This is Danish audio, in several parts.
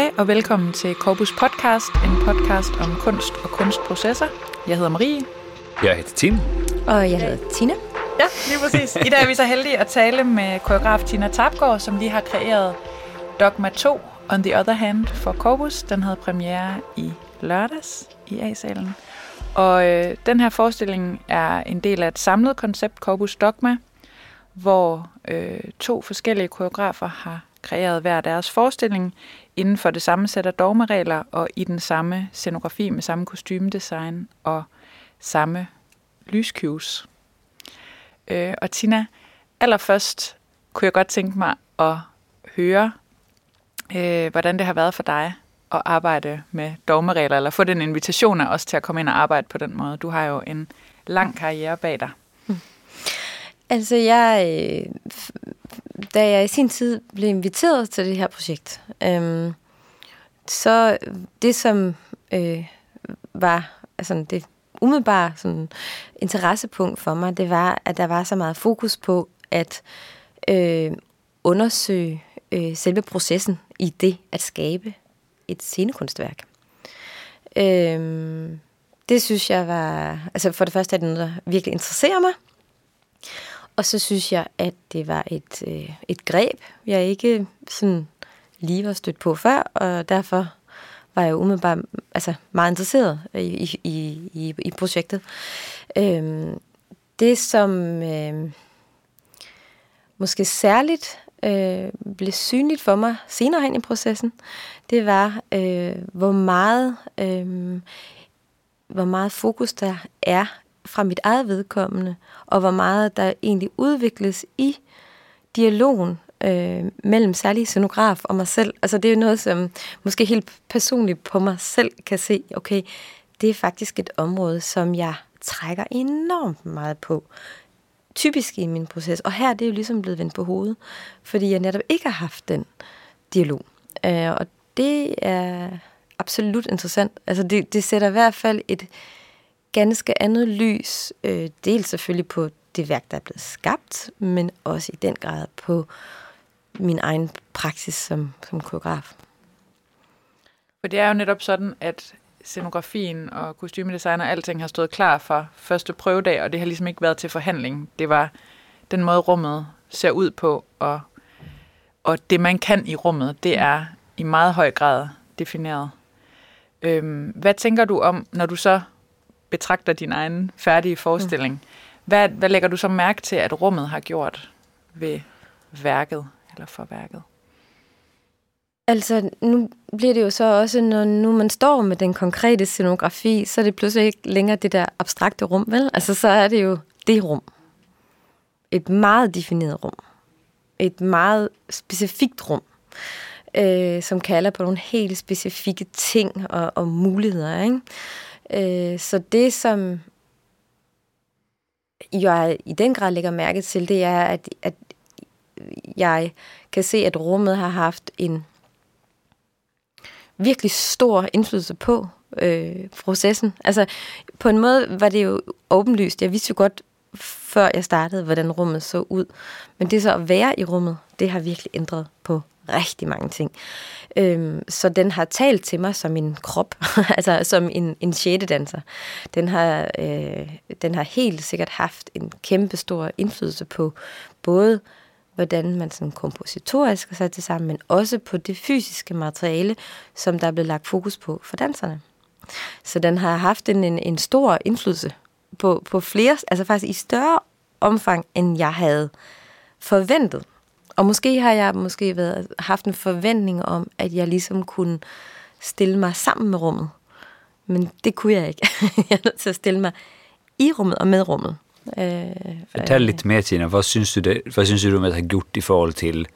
Hej og velkommen til Corpus Podcast, en podcast om kunst og kunstprocesser. Jeg hedder Marie. Jeg hedder Tim. Og jeg hedder Tina. Ja, lige præcis. I dag er vi så heldige at tale med koreograf Tina Tapgaard, som lige har kreeret Dogma 2, On the Other Hand, for Corpus. Den havde premiere i lørdags i A-salen. Og øh, den her forestilling er en del af et samlet koncept, Corpus Dogma, hvor øh, to forskellige koreografer har kreeret hver deres forestilling inden for det samme sæt af dogmeregler og i den samme scenografi med samme kostymedesign og samme lyscues. Øh, og Tina, allerførst kunne jeg godt tænke mig at høre, øh, hvordan det har været for dig at arbejde med dogmeregler, eller få den invitation af os til at komme ind og arbejde på den måde. Du har jo en lang karriere bag dig. Mm. Altså, jeg, øh, da jeg i sin tid blev inviteret til det her projekt, øhm, så det, som øh, var altså, det umiddelbare sådan, interessepunkt for mig, det var, at der var så meget fokus på at øh, undersøge øh, selve processen i det at skabe et scenekunstværk. Øh, det synes jeg var, altså for det første er det noget, der virkelig interesserer mig, og så synes jeg, at det var et, øh, et greb, jeg ikke sådan lige var stødt på før, og derfor var jeg umiddelbart altså, meget interesseret i, i, i, i projektet. Øhm, det, som øh, måske særligt øh, blev synligt for mig senere hen i processen, det var, øh, hvor meget øh, hvor meget fokus der er fra mit eget vedkommende, og hvor meget der egentlig udvikles i dialogen øh, mellem særlig scenograf og mig selv. Altså det er jo noget, som måske helt personligt på mig selv kan se, okay, det er faktisk et område, som jeg trækker enormt meget på. Typisk i min proces. Og her er det jo ligesom blevet vendt på hovedet, fordi jeg netop ikke har haft den dialog. Øh, og det er absolut interessant. Altså det, det sætter i hvert fald et ganske andet lys, øh, dels selvfølgelig på det værk, der er blevet skabt, men også i den grad på min egen praksis som, som koreograf. For det er jo netop sådan, at scenografien og kostymedesign og alting har stået klar for første prøvedag, og det har ligesom ikke været til forhandling. Det var den måde, rummet ser ud på, og, og det, man kan i rummet, det er i meget høj grad defineret. Øhm, hvad tænker du om, når du så betragter din egen færdige forestilling? Mm. Hvad, hvad lægger du så mærke til, at rummet har gjort ved værket, eller for værket? Altså, nu bliver det jo så også, når nu man står med den konkrete scenografi, så er det pludselig ikke længere det der abstrakte rum, vel? Altså, så er det jo det rum. Et meget defineret rum. Et meget specifikt rum, øh, som kalder på nogle helt specifikke ting og, og muligheder, ikke? Øh, så det, som jeg i den grad lægger mærke til, det er, at, at jeg kan se, at rummet har haft en virkelig stor indflydelse på øh, processen. Altså, på en måde var det jo åbenlyst. Jeg vidste jo godt, før jeg startede, hvordan rummet så ud. Men det så at være i rummet, det har virkelig ændret på rigtig mange ting. Øhm, så den har talt til mig som en krop, altså som en, en danser. Den har, øh, den har helt sikkert haft en kæmpe stor indflydelse på både hvordan man sådan kompositorisk har sat det sammen, men også på det fysiske materiale, som der er blevet lagt fokus på for danserne. Så den har haft en, en, en stor indflydelse på, på flere, altså faktisk i større omfang, end jeg havde forventet. Og måske har jeg måske været, haft en forventning om, at jeg ligesom kunne stille mig sammen med rummet. Men det kunne jeg ikke. jeg er nødt til at stille mig i rummet og med rummet. Øh, Fortæl lidt mere, Tina. Hvad synes du, det, hvad synes du, du har gjort i forhold til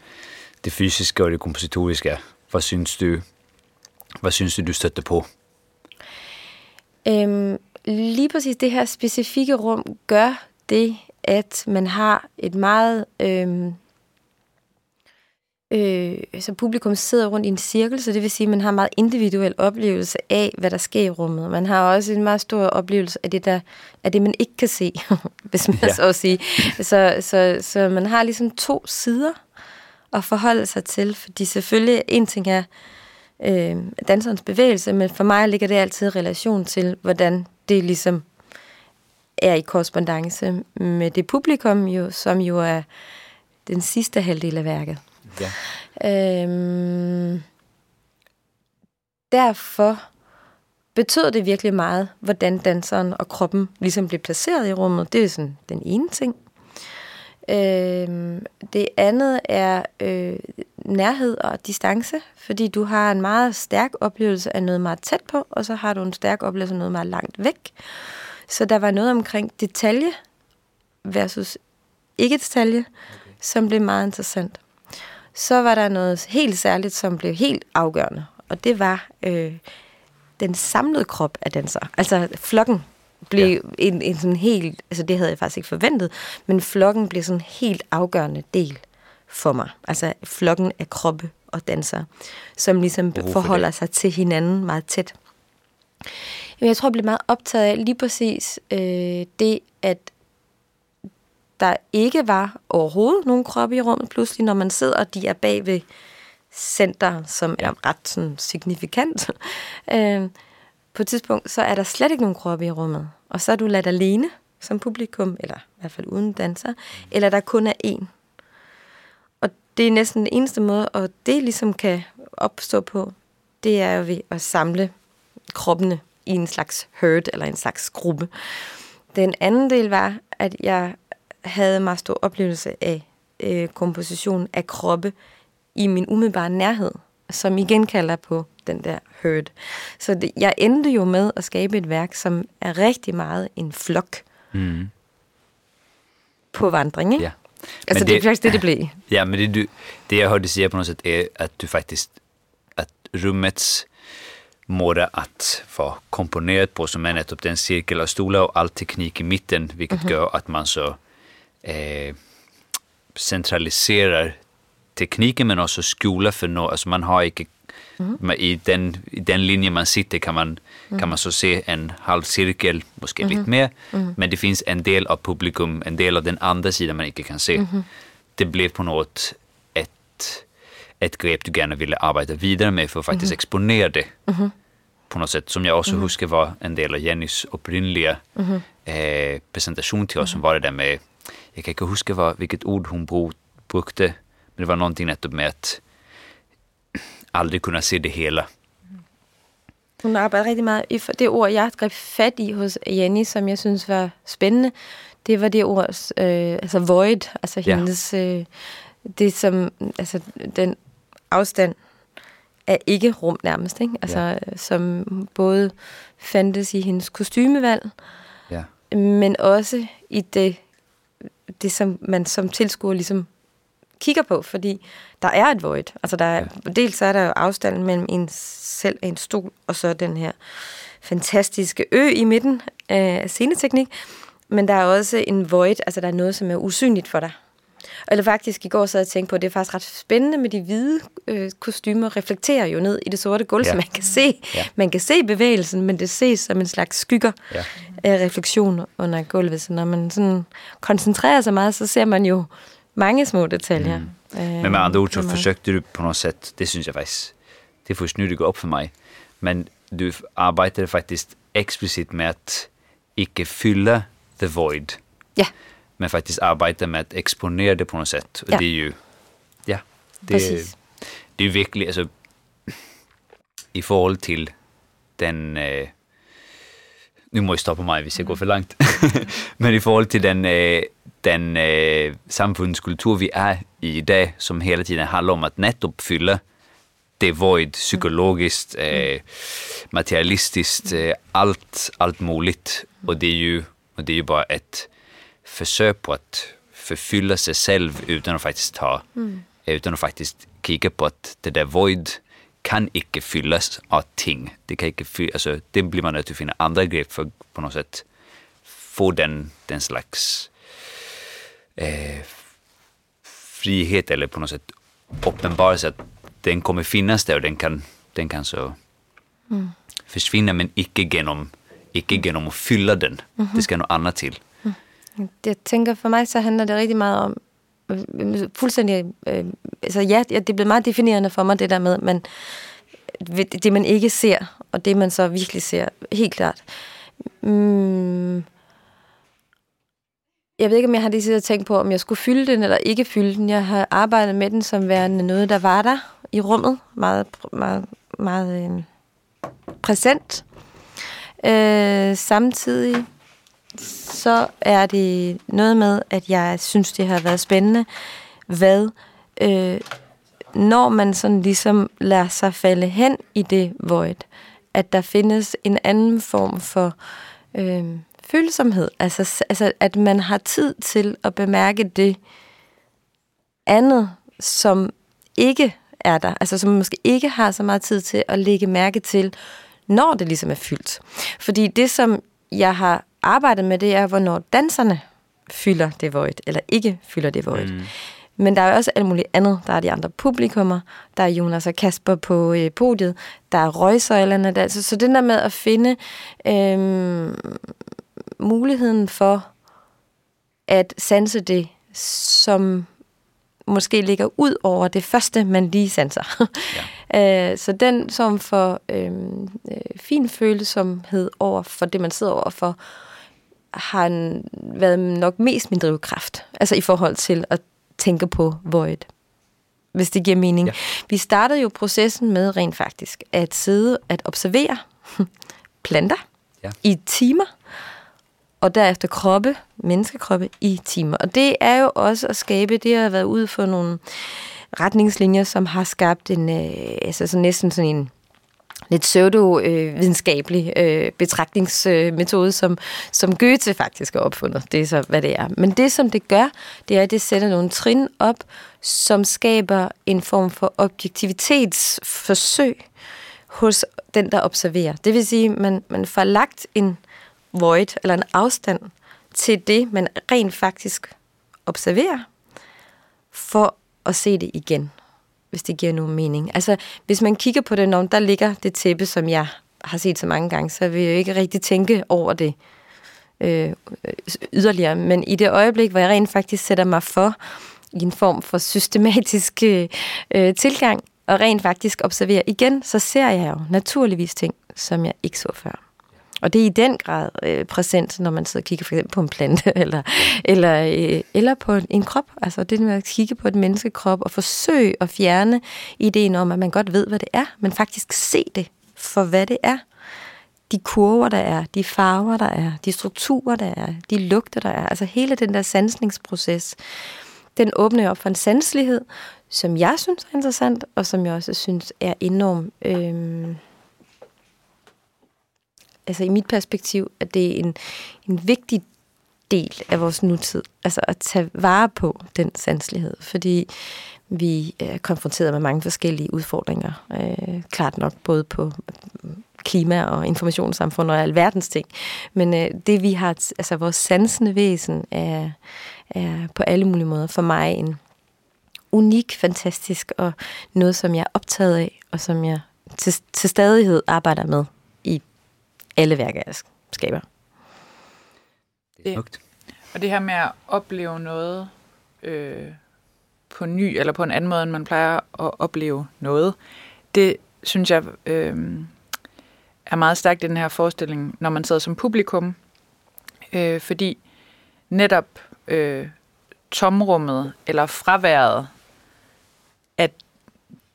det fysiske og det kompositoriske? Hvad synes du, hvad synes du, du støtter på? Øhm, lige præcis det her specifikke rum gør det, at man har et meget øhm, Øh, så publikum sidder rundt i en cirkel, så det vil sige, at man har en meget individuel oplevelse af, hvad der sker i rummet. Man har også en meget stor oplevelse af det, der, af det man ikke kan se, hvis man ja. så at sige. Så, så, så man har ligesom to sider at forholde sig til, fordi selvfølgelig en ting er øh, danserens bevægelse, men for mig ligger det altid i relation til, hvordan det ligesom er i korrespondence med det publikum, jo, som jo er den sidste halvdel af værket. Ja. Øhm, derfor betød det virkelig meget, hvordan danseren og kroppen ligesom blev placeret i rummet. Det er sådan den ene ting. Øhm, det andet er øh, nærhed og distance, fordi du har en meget stærk oplevelse af noget meget tæt på, og så har du en stærk oplevelse af noget meget langt væk. Så der var noget omkring detalje versus ikke detalje, okay. som blev meget interessant. Så var der noget helt særligt, som blev helt afgørende, og det var øh, den samlede krop af danser. Altså flokken blev ja. en, en sådan helt, altså det havde jeg faktisk ikke forventet, men flokken blev sådan en helt afgørende del for mig. Altså flokken af kroppe og danser, som ligesom Hvorfor forholder det? sig til hinanden meget tæt. Jeg tror, jeg blev meget optaget af lige præcis øh, det, at der ikke var overhovedet nogen kroppe i rummet pludselig, når man sidder, og de er bag ved center, som ja. er ret sådan, signifikant. øh, på et tidspunkt, så er der slet ikke nogen kroppe i rummet. Og så er du ladt alene som publikum, eller i hvert fald uden danser, eller der kun er én. Og det er næsten den eneste måde, og det ligesom kan opstå på, det er jo ved at samle kroppene i en slags herd, eller en slags gruppe. Den anden del var, at jeg havde meget stor oplevelse af øh, komposition af kroppe i min umiddelbare nærhed, som igen kalder på den der herd. Så det, jeg endte jo med at skabe et værk, som er rigtig meget en flok mm. på vandring, ikke? Ja. Altså, men det, det er faktisk det, det blev. Ja, men det, du, det jeg hørte sige på noget sätt er, at du faktisk, at rummets måde at få komponeret på, som er netop den cirkel av stolar og all teknik i mitten, vilket mm -hmm. gør, at man så eh, centraliserar tekniken men också skola för no, alltså man har inte Mm. I, den, I den linje man sitter kan man, mm. kan man så se en halv cirkel, måske mm. lite mer, mm. men det finns en del av publikum, en del av den andra sidan man inte kan se. Mm. Det blev på något ett, ett grepp du gärna ville arbeta vidare med för att faktiskt mm. exponera det mm. på något sätt, som jag också mm. huskar var en del av Jennys upprinnliga mm. eh, presentation till oss, som var det där med, jag kan inte huska vad, vilket ord hon brukte, men det var någonting netop med att aldrig kunna se det hela. Hun arbejder rigtig meget i det ord, jeg greb fat i hos Jenny, som jeg synes var spændende. Det var det ord, øh, altså void, altså ja. hendes, øh, det som, altså den afstand af ikke rum nærmest, ikke? Altså, ja. som både fandtes i hendes kostymevalg, ja. men også i det, det som man som tilskuer ligesom kigger på, fordi der er et void. Altså der er, ja. dels er der jo afstanden mellem en selv en stol, og så den her fantastiske ø i midten af sceneteknik, men der er også en void, altså der er noget, som er usynligt for dig. Eller faktisk i går så jeg tænkte på, at det er faktisk ret spændende med de hvide øh, kostymer, reflekterer jo ned i det sorte gulv, ja. så man kan se, ja. man kan se bevægelsen, men det ses som en slags skygger ja. af refleksion under gulvet. Så når man sådan koncentrerer sig meget, så ser man jo mange små detaljer. Mm. Øh, Men med andre ord, så forsøgte du på noget sæt, det synes jeg faktisk, det får går op for mig, men du arbejdede faktisk eksplicit med at ikke fylde the void. Ja. Men faktisk arbejde med at eksponere det på noget sæt. Og ja. det er jo, ja, det, Præcis. det er virkelig, altså, i forhold til den, øh, nu må I stoppe mig, hvis jeg går for langt, men i forhold til den, øh, den øh, samfundskultur, vi er i i dag, som hele tiden handler om at netop fylde det void psykologisk, øh, materialistisk, øh, alt, alt muligt. Og det, er jo, og det er jo bare et forsøg på at forfylde sig selv, uden at faktisk ta, mm. uden at faktisk kigge på at det der void kan ikke fylles av ting. Det, kan ikke fylde, altså, det blir man nødt til at finde andre greb for på noget sätt få den, den slags eh, frihet eller på något sätt uppenbarelse att den kommer finnas där och den kan, den kan så mm. försvinna men icke genom, icke genom att fylla den. Mm -hmm. Det ska något annat till. Jeg tænker, for mig så handler det rigtig meget om, fuldstændig, øh, altså ja, det er blevet meget definerende for mig det der med, men det, man ikke ser, og det, man så virkelig ser, helt klart. Mm, jeg ved ikke, om jeg har lige siddet og tænkt på, om jeg skulle fylde den eller ikke fylde den. Jeg har arbejdet med den som værende noget, der var der i rummet. Meget, meget, meget øh, præsent. Øh, samtidig så er det noget med, at jeg synes, det har været spændende, hvad øh, når man sådan ligesom lader sig falde hen i det void, at der findes en anden form for øh, følsomhed. Altså, altså, at man har tid til at bemærke det andet, som ikke er der. Altså, som man måske ikke har så meget tid til at lægge mærke til, når det ligesom er fyldt. Fordi det, som jeg har arbejdet med, det er, hvornår danserne fylder det void, eller ikke fylder det void. Mm. Men der er også alt muligt andet. Der er de andre publikummer, der er Jonas og Kasper på øh, podiet, der er røgsøjlerne. Der, så, så den der med at finde øh, muligheden for at sanse det, som måske ligger ud over det første, man lige sanser. Ja. øh, så den som for øhm, øh, fin følsomhed over for det, man sidder over for, har været nok mest min drivkraft. Altså i forhold til at tænker på void, hvis det giver mening. Ja. Vi startede jo processen med rent faktisk at sidde at observere planter ja. i timer, og derefter kroppe, menneskekroppe i timer. Og det er jo også at skabe, det har været ude for nogle retningslinjer, som har skabt en, øh, altså så næsten sådan en lidt pseudo-videnskabelig øh, betragtningsmetode, som, som Goethe faktisk har opfundet. Det er så, hvad det er. Men det, som det gør, det er, at det sætter nogle trin op, som skaber en form for objektivitetsforsøg hos den, der observerer. Det vil sige, at man, man får lagt en void, eller en afstand, til det, man rent faktisk observerer, for at se det igen hvis det giver nogen mening. Altså, hvis man kigger på det, om, der ligger det tæppe, som jeg har set så mange gange, så vil jeg jo ikke rigtig tænke over det øh, yderligere. Men i det øjeblik, hvor jeg rent faktisk sætter mig for i en form for systematisk øh, øh tilgang, og rent faktisk observerer igen, så ser jeg jo naturligvis ting, som jeg ikke så før. Og det er i den grad øh, præsent, når man sidder og kigger for eksempel på en plante, eller, eller, øh, eller på en krop. Altså det med at kigge på et menneskekrop og forsøge at fjerne ideen om, at man godt ved, hvad det er, men faktisk se det for, hvad det er. De kurver, der er, de farver, der er, de strukturer, der er, de lugter, der er. Altså hele den der sansningsproces, den åbner op for en sanselighed, som jeg synes er interessant, og som jeg også synes er enormt... Øh, altså i mit perspektiv, at det er en, en vigtig del af vores nutid. Altså at tage vare på den sanselighed, fordi vi øh, er konfronteret med mange forskellige udfordringer. Øh, klart nok både på mm, klima og informationssamfund og alverdens ting. Men øh, det vi har, altså vores sansende væsen er, er på alle mulige måder for mig en unik, fantastisk og noget, som jeg er optaget af, og som jeg til, til stadighed arbejder med alle værker, jeg skaber. Det er smukt. Og det her med at opleve noget øh, på ny, eller på en anden måde, end man plejer at opleve noget, det synes jeg øh, er meget stærkt i den her forestilling, når man sidder som publikum. Øh, fordi netop øh, tomrummet, eller fraværet, at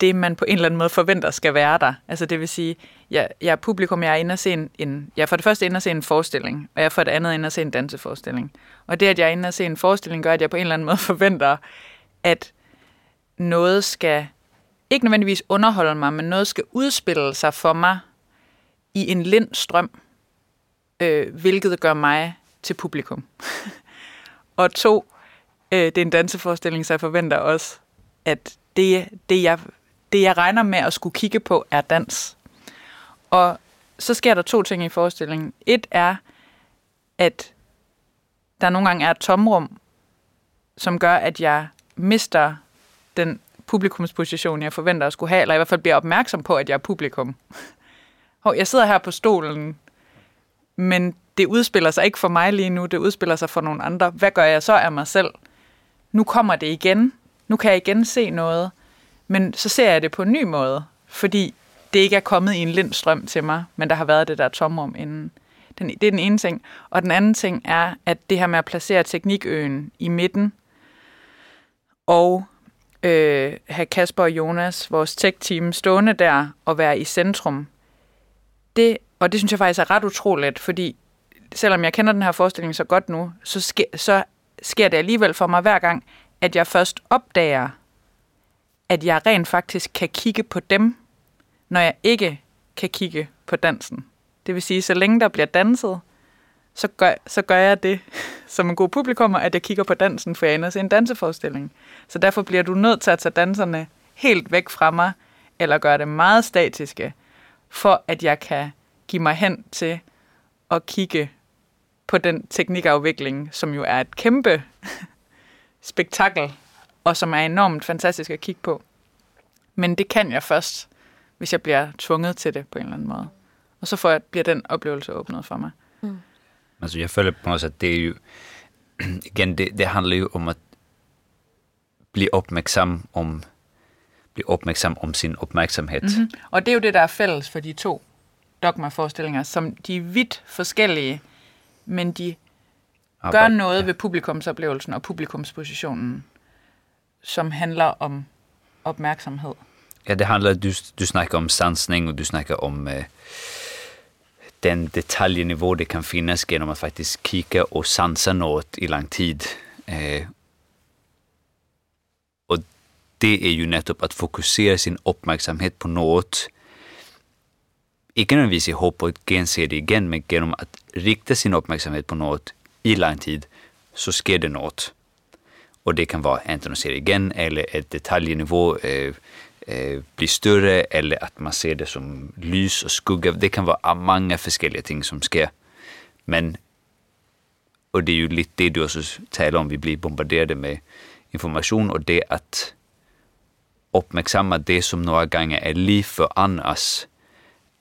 det, man på en eller anden måde forventer skal være der. Altså det vil sige, jeg, jeg er publikum, jeg er inde og se en, en, jeg er for det første inde og se en forestilling, og jeg er for det andet inde og se en danseforestilling. Og det, at jeg er inde og se en forestilling, gør, at jeg på en eller anden måde forventer, at noget skal, ikke nødvendigvis underholde mig, men noget skal udspille sig for mig i en lind strøm, øh, hvilket gør mig til publikum. og to, øh, det er en danseforestilling, så jeg forventer også, at det, det, jeg det, jeg regner med at skulle kigge på, er dans. Og så sker der to ting i forestillingen. Et er, at der nogle gange er et tomrum, som gør, at jeg mister den publikumsposition, jeg forventer at skulle have, eller i hvert fald bliver opmærksom på, at jeg er publikum. Og jeg sidder her på stolen, men det udspiller sig ikke for mig lige nu, det udspiller sig for nogle andre. Hvad gør jeg så af mig selv? Nu kommer det igen. Nu kan jeg igen se noget. Men så ser jeg det på en ny måde, fordi det ikke er kommet i en lindstrøm til mig, men der har været det der tomrum inden. Den, det er den ene ting. Og den anden ting er, at det her med at placere teknikøen i midten, og øh, have Kasper og Jonas, vores tech-team, stående der og være i centrum, det, og det synes jeg faktisk er ret utroligt, fordi selvom jeg kender den her forestilling så godt nu, så, sker, så sker det alligevel for mig hver gang, at jeg først opdager, at jeg rent faktisk kan kigge på dem, når jeg ikke kan kigge på dansen. Det vil sige, så længe der bliver danset, så gør, så gør jeg det som en god publikummer, at jeg kigger på dansen, for jeg ender en danseforestilling. Så derfor bliver du nødt til at tage danserne helt væk fra mig, eller gøre det meget statiske, for at jeg kan give mig hen til at kigge på den teknikafvikling, som jo er et kæmpe spektakel, og som er enormt fantastisk at kigge på. Men det kan jeg først, hvis jeg bliver tvunget til det på en eller anden måde. Og så får jeg, bliver den oplevelse åbnet for mig. Mm. Altså jeg føler på noget sätt, det er jo, igen, det, det handler jo om at blive opmærksom om, blive opmærksom om sin opmærksomhed. Mm-hmm. Og det er jo det, der er fælles for de to dogma-forestillinger, som de er vidt forskellige, men de Arbejde, gør noget ja. ved publikumsoplevelsen og publikumspositionen, som handler om opmærksomhed. Ja, det handler, du, du snakker om sansning, og du snakker om eh, den detaljnivå det kan finnas genom att faktiskt kika och sansa något i lang tid. Eh, och det är ju netop att fokusera sin uppmärksamhet på något ikke nødvendigvis i håb på at gense det igen, men gennem at rikte sin opmærksomhed på noget i lang tid, så sker det noget. Og det kan være enten at se det igen, eller et detaljniveau øh, eh, øh, större eller att man ser det som lys och skugga. Det kan vara många olika ting, som sker. Men, och det är ju lite det, du också talar om, vi blir bombarderade med information, och det att uppmärksamma det, som några gånger är liv för annars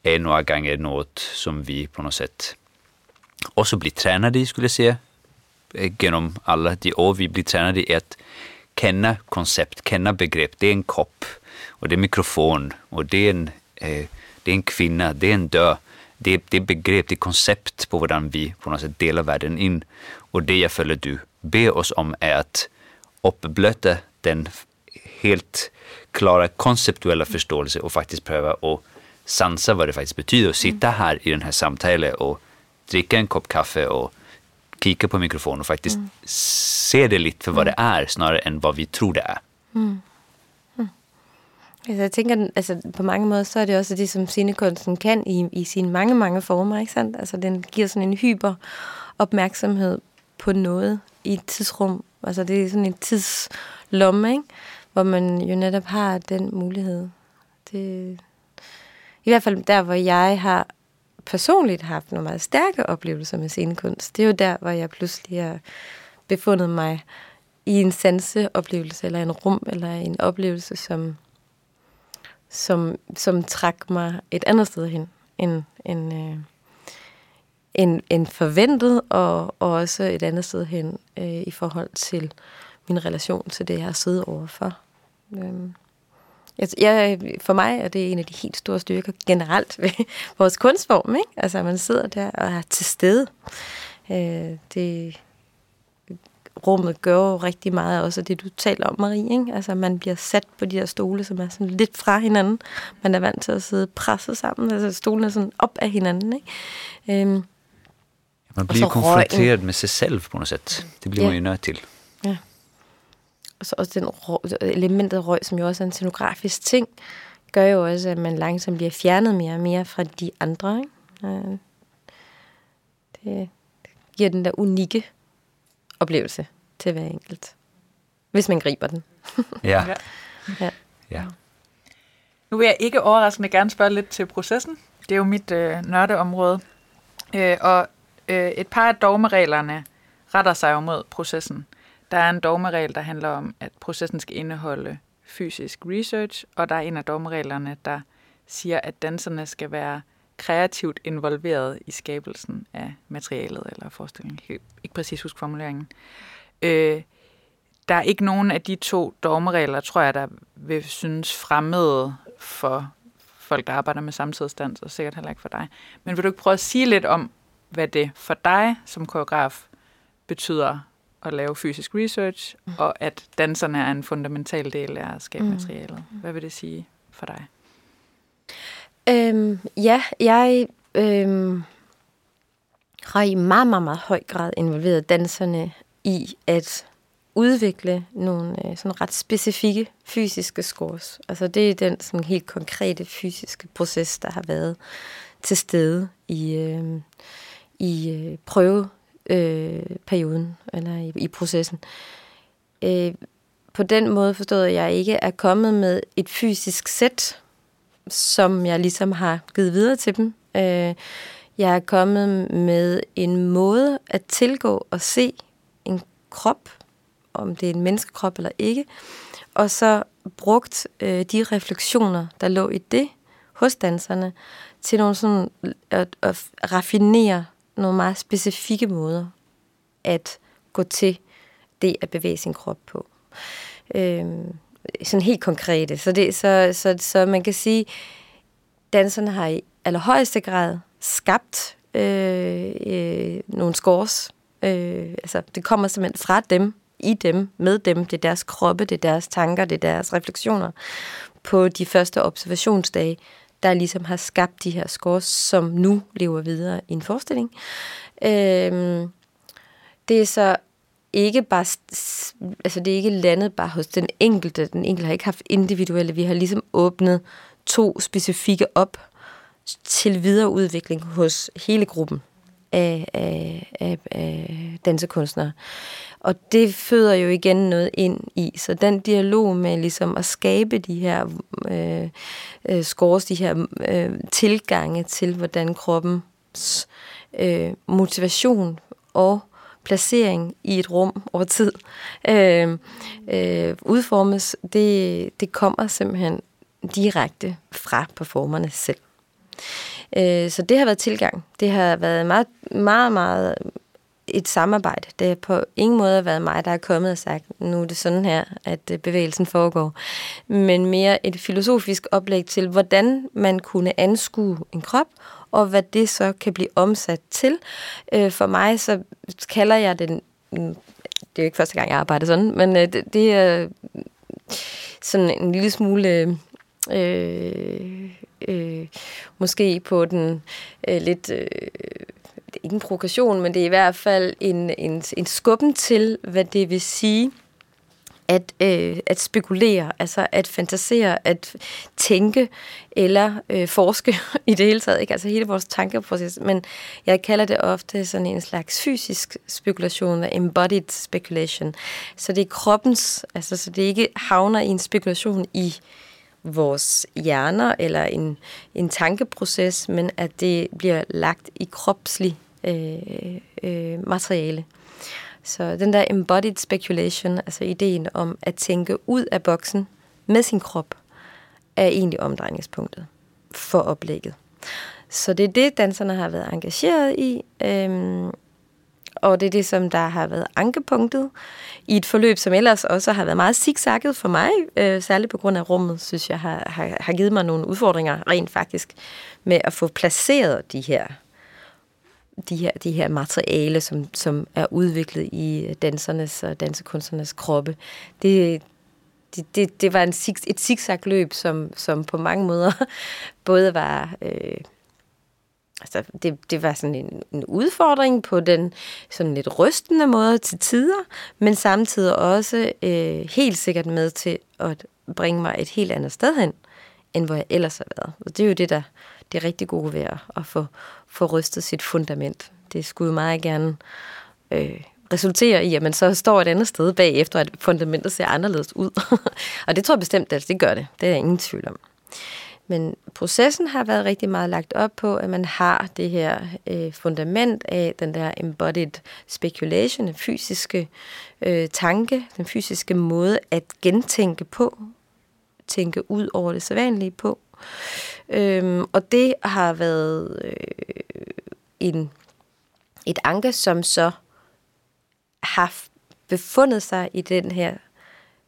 är några gånger något som vi på något sätt också blir tränade i, skulle jag säga, eh, genom alla de år vi blir tränade i att känna koncept, känna begrepp. Det är en kopp och det är mikrofon och det är en, eh, det är en kvinna, det är en död. Det, det är begrepp, det är koncept på hur vi på något sätt delar världen in. Och det jag följer du ber oss om är att uppblöta den helt klara konceptuella förståelse och faktiskt pröva att sansa vad det faktiskt betyder att sitta här i den här samtalet och dricka en kopp kaffe och kika på mikrofonen och faktiskt mm. se det lite för vad det är snarare än vad vi tror det. Mm. Mm. Altså, jeg tænker, altså, på mange måder, så er det også det, som scenekunsten kan i, i sine mange, mange former, ikke sandt? Altså, den giver sådan en hyper opmærksomhed på noget i et tidsrum. Altså, det er sådan en tidslomme, ikke? Hvor man jo netop har den mulighed. Det, i hvert fald der, hvor jeg har personligt haft nogle meget stærke oplevelser med scenekunst, det er jo der, hvor jeg pludselig har befundet mig i en sanseoplevelse, eller en rum, eller en oplevelse, som, som, som trak mig et andet sted hen, end, end, øh, end, end forventet, og, og også et andet sted hen øh, i forhold til min relation til det, jeg har siddet overfor. Øh. Jeg, jeg, for mig er det en af de helt store styrker generelt ved vores kunstform. Ikke? Altså, man sidder der og er til stede. Øh, det, rummet gør jo rigtig meget også det, du taler om, Marie. Ikke? Altså, man bliver sat på de her stole, som er sådan lidt fra hinanden. Man er vant til at sidde presset sammen. Altså, stolen er sådan op af hinanden. Ikke? Øhm, man bliver konfronteret røgen. med sig selv på noget sæt. Det bliver ja. man jo nødt til. Ja og så også den røg, elementet røg, som jo også er en scenografisk ting, gør jo også, at man langsomt bliver fjernet mere og mere fra de andre. Ikke? Det giver den der unikke oplevelse til hver enkelt. Hvis man griber den. ja. ja. ja. Nu vil jeg ikke overraskende gerne spørge lidt til processen. Det er jo mit øh, nørdeområde. Øh, og øh, et par af dogmereglerne retter sig jo mod processen. Der er en dogmeregel, der handler om, at processen skal indeholde fysisk research, og der er en af dogmereglerne, der siger, at danserne skal være kreativt involveret i skabelsen af materialet eller forestillingen. Jeg kan ikke præcis huske formuleringen. Øh, der er ikke nogen af de to dogmeregler, tror jeg, der vil synes fremmede for, folk, der arbejder med samtidsdans, og sikkert heller ikke for dig. Men vil du ikke prøve at sige lidt om, hvad det for dig som koreograf betyder at lave fysisk research, mm. og at danserne er en fundamental del af skabmaterialet. Mm. Hvad vil det sige for dig? Øhm, ja, jeg øhm, har i meget, meget, meget høj grad involveret danserne i at udvikle nogle øh, sådan ret specifikke fysiske scores. Altså det er den sådan helt konkrete fysiske proces, der har været til stede i, øh, i øh, prøveperioden, øh, eller i, i processen. Øh, på den måde forstået, at jeg ikke er kommet med et fysisk sæt, som jeg ligesom har givet videre til dem. Øh, jeg er kommet med en måde at tilgå og se en krop, om det er en menneskekrop eller ikke, og så brugt øh, de refleksioner, der lå i det hos danserne, til nogle sådan at, at raffinere nogle meget specifikke måder at gå til det at bevæge sin krop på. Øh, sådan helt konkrete. Så, det, så, så, så man kan sige, danserne har i allerhøjeste grad skabt øh, øh, nogle scores. Øh, altså, det kommer simpelthen fra dem, i dem, med dem. Det er deres kroppe, det er deres tanker, det er deres refleksioner på de første observationsdage, der ligesom har skabt de her scores, som nu lever videre i en forestilling. Øh, det er så ikke bare, altså det er ikke landet bare hos den enkelte. Den enkelte har ikke haft individuelle. Vi har ligesom åbnet to specifikke op til videreudvikling hos hele gruppen af, af, af, af dansekunstnere. Og det føder jo igen noget ind i. Så den dialog med ligesom at skabe de her øh, øh, scores, de her øh, tilgange til, hvordan kroppens øh, motivation og placering i et rum over tid øh, øh, udformes, det, det kommer simpelthen direkte fra performerne selv. Øh, så det har været tilgang. Det har været meget, meget, meget et samarbejde. Det har på ingen måde været mig, der er kommet og sagt, nu er det sådan her, at øh, bevægelsen foregår. Men mere et filosofisk oplæg til, hvordan man kunne anskue en krop, og hvad det så kan blive omsat til. Øh, for mig så kalder jeg den, mm, det er jo ikke første gang, jeg arbejder sådan, men øh, det, det er mm, sådan en lille smule øh, øh, måske på den øh, lidt... Øh, ikke en provokation, men det er i hvert fald en, en, en skubben til, hvad det vil sige at, øh, at spekulere, altså at fantasere, at tænke eller øh, forske i det hele taget. Ikke? Altså hele vores tankeproces. Men jeg kalder det ofte sådan en slags fysisk spekulation, embodied speculation. Så det er kroppens, altså så det ikke havner i en spekulation i vores hjerner eller en, en tankeproces, men at det bliver lagt i kropslig øh, øh, materiale. Så den der embodied speculation, altså ideen om at tænke ud af boksen med sin krop, er egentlig omdrejningspunktet for oplægget. Så det er det, danserne har været engageret i. Øhm, og det er det, som der har været ankepunktet i et forløb, som ellers også har været meget zigzagget for mig, øh, særligt på grund af rummet, synes jeg har, har, har givet mig nogle udfordringer rent faktisk med at få placeret de her de her, de her materiale, som, som er udviklet i øh, dansernes og dansekunstnernes kroppe. Det, det, det, det var en, et zigzag-løb, som, som på mange måder både var... Øh, altså, det, det var sådan en, en udfordring på den sådan lidt rystende måde til tider, men samtidig også øh, helt sikkert med til at bringe mig et helt andet sted hen, end hvor jeg ellers har været. Og det er jo det, der det rigtig gode ved at få, få rystet sit fundament. Det skulle jo meget gerne øh, resultere i, at man så står et andet sted bagefter, at fundamentet ser anderledes ud. og det tror jeg bestemt, at det gør det. Det er jeg ingen tvivl om. Men processen har været rigtig meget lagt op på, at man har det her øh, fundament af den der embodied speculation, den fysiske øh, tanke, den fysiske måde at gentænke på, tænke ud over det sædvanlige på. Øhm, og det har været øh, en, et anke, som så har befundet sig i den her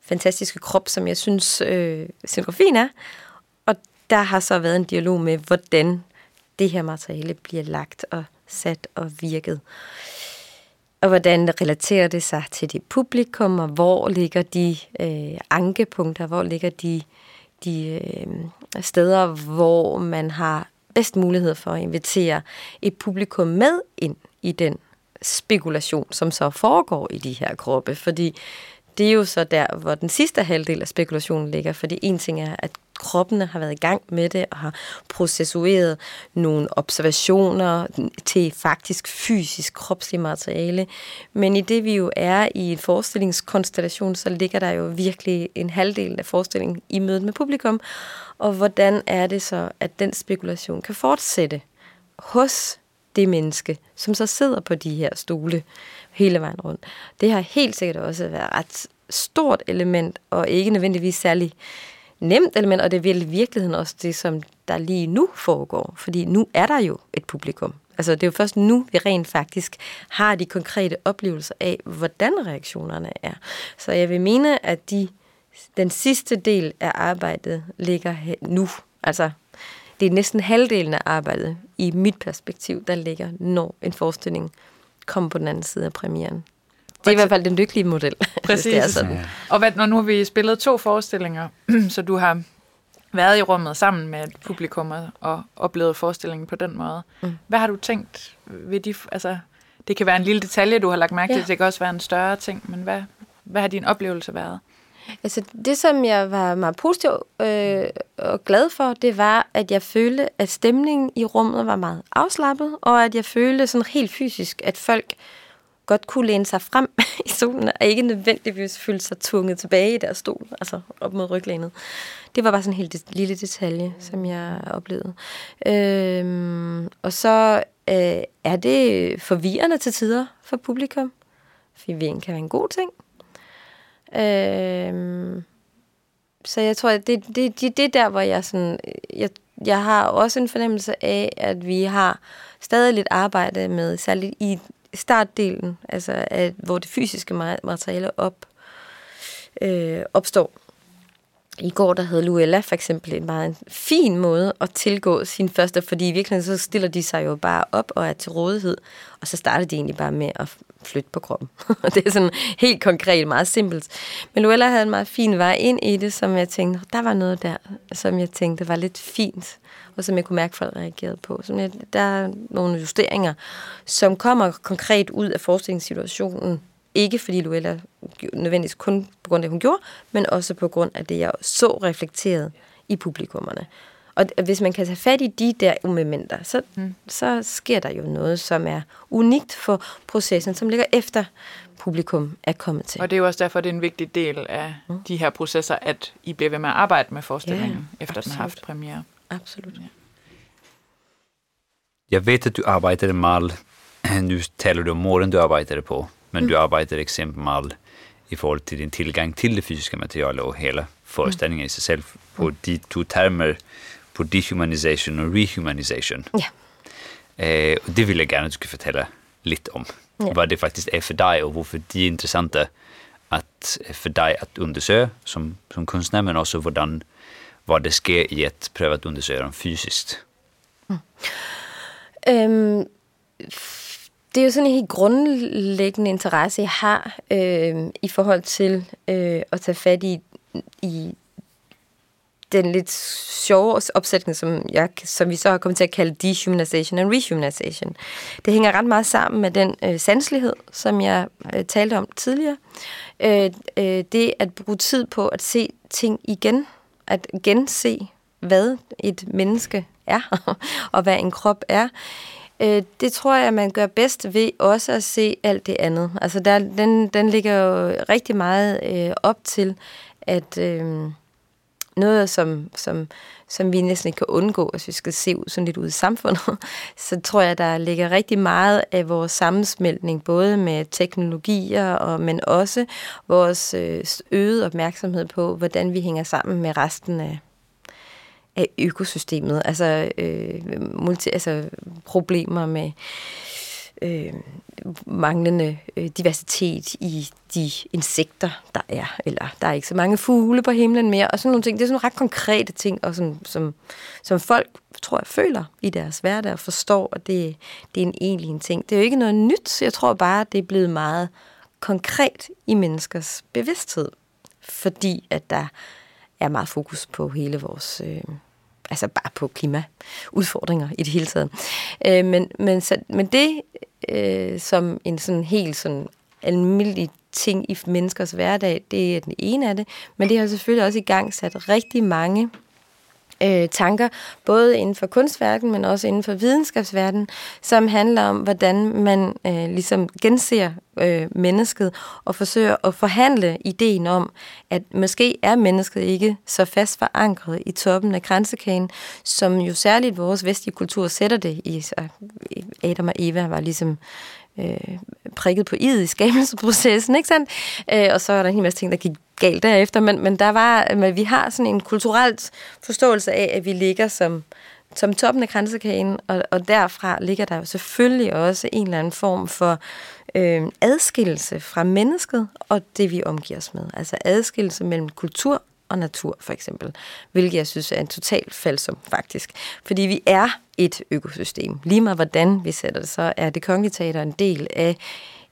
fantastiske krop, som jeg synes, øh, scenografien er. Og der har så været en dialog med, hvordan det her materiale bliver lagt og sat og virket. Og hvordan relaterer det sig til det publikum, og hvor ligger de øh, ankepunkter, hvor ligger de, de øh, steder, hvor man har bedst mulighed for at invitere et publikum med ind i den spekulation, som så foregår i de her kroppe. Fordi det er jo så der, hvor den sidste halvdel af spekulationen ligger, fordi en ting er, at kroppene har været i gang med det og har processueret nogle observationer til faktisk fysisk kropslig materiale. Men i det vi jo er i en forestillingskonstellation, så ligger der jo virkelig en halvdel af forestillingen i mødet med publikum. Og hvordan er det så, at den spekulation kan fortsætte hos det menneske, som så sidder på de her stole hele vejen rundt. Det har helt sikkert også været ret stort element, og ikke nødvendigvis særlig nemt element, og det er i virkeligheden også det, som der lige nu foregår. Fordi nu er der jo et publikum. Altså det er jo først nu, vi rent faktisk har de konkrete oplevelser af, hvordan reaktionerne er. Så jeg vil mene, at de, den sidste del af arbejdet ligger nu. Altså det er næsten halvdelen af arbejdet i mit perspektiv, der ligger, når en forestilling kommer på den anden side af premieren. Det er i hvert fald den lykkelige model. Præcis. det er sådan. Ja. Og hvad, når nu har vi spillet to forestillinger, så du har været i rummet sammen med publikum og oplevet forestillingen på den måde. Mm. Hvad har du tænkt ved de... Altså, det kan være en lille detalje, du har lagt mærke til. Det kan også være en større ting. Men hvad, hvad har din oplevelse været? Altså, det, som jeg var meget positiv øh, og glad for, det var, at jeg følte, at stemningen i rummet var meget afslappet, og at jeg følte sådan helt fysisk, at folk godt kunne læne sig frem i solen, og ikke nødvendigvis føle sig tunget tilbage i deres stol, altså op mod ryglænet. Det var bare sådan en helt lille detalje, som jeg oplevede. Øhm, og så øh, er det forvirrende til tider for publikum. Forvirring kan være en god ting. Øhm, så jeg tror, at det, det, det, det er der, hvor jeg sådan... Øh, jeg, jeg har også en fornemmelse af, at vi har stadig lidt arbejde med, særligt i startdelen, altså at, hvor det fysiske materiale op, øh, opstår. I går der havde Luella for eksempel en meget fin måde at tilgå sin første, fordi i virkeligheden så stiller de sig jo bare op og er til rådighed, og så starter de egentlig bare med at flytte på kroppen. det er sådan helt konkret, meget simpelt. Men Luella havde en meget fin vej ind i det, som jeg tænkte, der var noget der, som jeg tænkte var lidt fint, og som jeg kunne mærke, folk reagerede på. Som jeg, der er nogle justeringer, som kommer konkret ud af forskningssituationen, ikke fordi Luella nødvendigvis kun på grund af det, hun gjorde, men også på grund af det, jeg så reflekteret i publikummerne. Og hvis man kan tage fat i de der momenter, så, mm. så sker der jo noget, som er unikt for processen, som ligger efter publikum er kommet til. Og det er jo også derfor, det er en vigtig del af mm. de her processer, at I bliver ved med at arbejde med forestillingen, ja, efter absolut. den har haft premiere. Absolut. Ja. Jeg ved, at du arbejdede meget, nu taler du om måden, du arbejdede på, men mm. du arbejdede eksempel meget i forhold til din tilgang til det fysiske materiale og hele forestillingen mm. i sig selv på mm. de to termer på dehumanization og rehumanization. Ja. Eh, og det vil jeg gerne, at du skal fortælle lidt om. Ja. Hvad det faktisk er for dig, og hvorfor de er interessante at, for dig at undersøge som, som kunstner, men også hvordan, hvad det sker i at prøve at undersöka dem fysisk. Mm. Um, det er jo sådan en helt grundlæggende interesse, jeg har øh, i forhold til øh, at tage fat i, i den lidt sjove opsætning, som, jeg, som vi så har kommet til at kalde dehumanization and rehumanization. Det hænger ret meget sammen med den øh, sanselighed, som jeg øh, talte om tidligere. Øh, øh, det at bruge tid på at se ting igen, at gense, hvad et menneske er, og hvad en krop er. Øh, det tror jeg, man gør bedst ved også at se alt det andet. Altså der, den, den ligger jo rigtig meget øh, op til, at... Øh, noget, som, som, som vi næsten ikke kan undgå, hvis vi skal se ud sådan lidt ud i samfundet, så tror jeg, der ligger rigtig meget af vores sammensmeltning, både med teknologier, og, men også vores øh, øgede opmærksomhed på, hvordan vi hænger sammen med resten af, af økosystemet. Altså, øh, multi, altså problemer med øh, manglende øh, diversitet i de insekter, der er. Eller der er ikke så mange fugle på himlen mere. Og sådan nogle ting. Det er sådan ret konkrete ting, og sådan, som, som folk, tror jeg, føler i deres hverdag og forstår, at det, det er en egentlig en ting. Det er jo ikke noget nyt. Jeg tror bare, det er blevet meget konkret i menneskers bevidsthed. Fordi at der er meget fokus på hele vores... Øh, altså bare på klimaudfordringer i det hele taget. Øh, men, men, så, men det øh, som en sådan helt sådan almindelig ting i menneskers hverdag, det er den ene af det, men det har selvfølgelig også i gang sat rigtig mange øh, tanker, både inden for kunstverdenen, men også inden for videnskabsverdenen, som handler om, hvordan man øh, ligesom genser øh, mennesket og forsøger at forhandle ideen om, at måske er mennesket ikke så fast forankret i toppen af kransekæden, som jo særligt vores vestlige kultur sætter det i. Så øh, Adam og Eva var ligesom øh, prikket på id i skabelsesprocessen, ikke sandt? Øh, og så er der en hel masse ting, der gik galt derefter, men, men der var, øh, men vi har sådan en kulturelt forståelse af, at vi ligger som, som toppen af grænsekagen, og, og derfra ligger der jo selvfølgelig også en eller anden form for øh, adskillelse fra mennesket og det, vi omgiver os med. Altså adskillelse mellem kultur og natur, for eksempel. Hvilket jeg synes er en total falsum, faktisk. Fordi vi er et økosystem. Lige meget hvordan vi sætter det, så er det kongelige teater en del af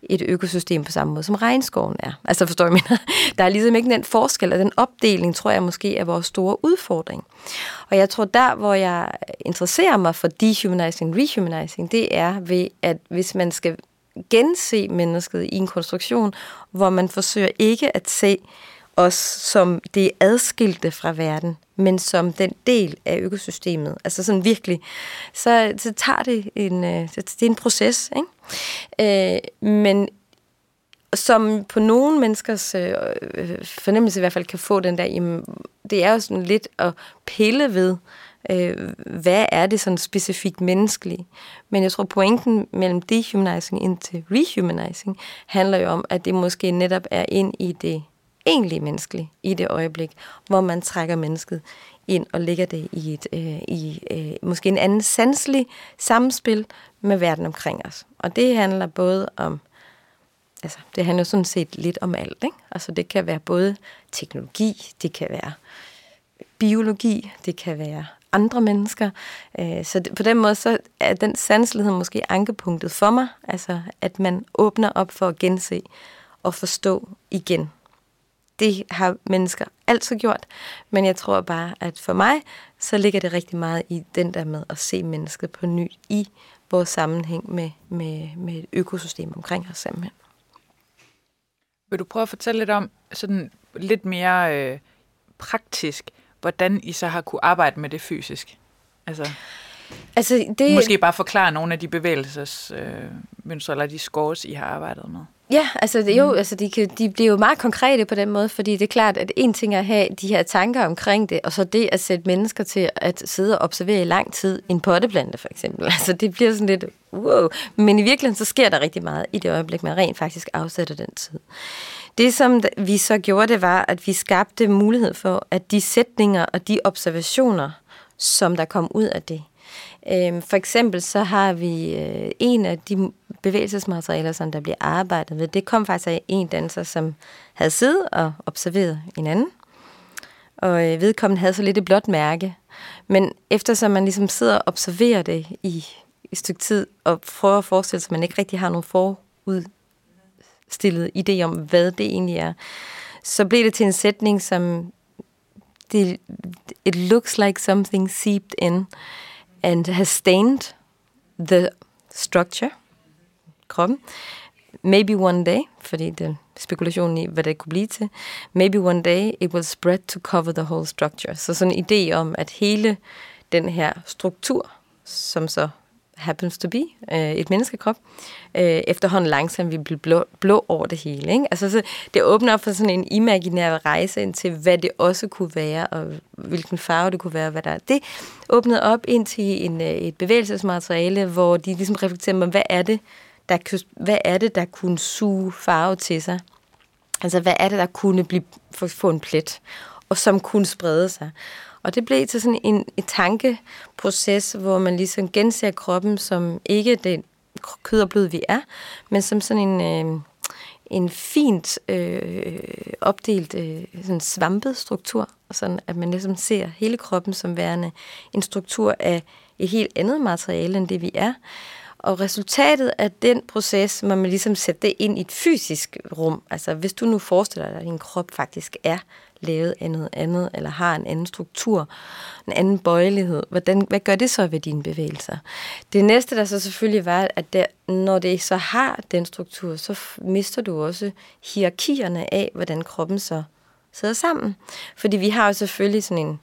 et økosystem på samme måde, som regnskoven er. Altså forstår jeg, mener? Der er ligesom ikke den forskel, og den opdeling, tror jeg måske er vores store udfordring. Og jeg tror, der hvor jeg interesserer mig for dehumanizing, rehumanizing, det er ved, at hvis man skal gense mennesket i en konstruktion, hvor man forsøger ikke at se os som det adskilte fra verden, men som den del af økosystemet. Altså sådan virkelig. Så, så tager det en, øh, det er en proces. Ikke? Øh, men som på nogle menneskers øh, øh, fornemmelse i hvert fald kan få den der, jamen, det er jo sådan lidt at pille ved, øh, hvad er det sådan specifikt menneskelige. Men jeg tror, pointen mellem dehumanizing ind til rehumanizing handler jo om, at det måske netop er ind i det egentlig menneskelig i det øjeblik, hvor man trækker mennesket ind og lægger det i, et, øh, i øh, måske en anden sanselig samspil med verden omkring os. Og det handler både om, altså det handler sådan set lidt om alt. Ikke? Altså det kan være både teknologi, det kan være biologi, det kan være andre mennesker. Øh, så på den måde så er den sanselighed måske ankepunktet for mig, altså at man åbner op for at gense og forstå igen det har mennesker altid gjort, men jeg tror bare, at for mig, så ligger det rigtig meget i den der med at se mennesket på ny i vores sammenhæng med, med, med et økosystem omkring os simpelthen. Vil du prøve at fortælle lidt om, sådan lidt mere øh, praktisk, hvordan I så har kunne arbejde med det fysisk? Altså, altså det... Måske bare forklare nogle af de bevægelsesmønstre, øh, eller de scores, I har arbejdet med. Ja, altså det, jo, mm. altså de, kan, de bliver jo meget konkrete på den måde, fordi det er klart, at en ting er at have de her tanker omkring det, og så det at sætte mennesker til at sidde og observere i lang tid en potteplante for eksempel. Altså det bliver sådan lidt, wow. Men i virkeligheden så sker der rigtig meget i det øjeblik, man rent faktisk afsætter den tid. Det, som vi så gjorde, det var, at vi skabte mulighed for, at de sætninger og de observationer, som der kom ud af det, Øhm, for eksempel så har vi øh, en af de bevægelsesmaterialer, som der bliver arbejdet med, det kom faktisk af en danser, som havde siddet og observeret en anden. Og øh, vedkommende havde så lidt et blåt mærke. Men eftersom man ligesom sidder og observerer det i et stykke tid, og prøver at forestille sig, at man ikke rigtig har nogen forudstillet idé om, hvad det egentlig er, så blev det til en sætning, som det, it looks like something seeped in and has stained the structure, kroppen. Maybe one day, fordi det er spekulation i, hvad det kunne blive til. Maybe one day it will spread to cover the whole structure. Så sådan en idé om, at hele den her struktur, som så happens to be, øh, et menneskekrop, øh, efterhånden langsomt vil blive blå, blå over det hele. Ikke? Altså, så det åbner op for sådan en imaginær rejse ind til, hvad det også kunne være, og hvilken farve det kunne være, hvad der er. Det åbnede op ind til en, øh, et bevægelsesmateriale, hvor de ligesom reflekterer med, hvad er det, der, hvad er det, der kunne suge farve til sig? Altså, hvad er det, der kunne blive, få en plet, og som kunne sprede sig? Og det blev til sådan en, en tankeproces, hvor man ligesom genser kroppen som ikke den kød og blod, vi er, men som sådan en, øh, en fint øh, opdelt øh, sådan svampet struktur, sådan at man ligesom ser hele kroppen som værende en struktur af et helt andet materiale, end det vi er. Og resultatet af den proces, man må ligesom sætte det ind i et fysisk rum. Altså hvis du nu forestiller dig, at din krop faktisk er lavet af noget andet, eller har en anden struktur, en anden bøjelighed, hvordan, hvad gør det så ved dine bevægelser? Det næste, der så selvfølgelig var, at der, når det så har den struktur, så mister du også hierarkierne af, hvordan kroppen så sidder sammen. Fordi vi har jo selvfølgelig sådan en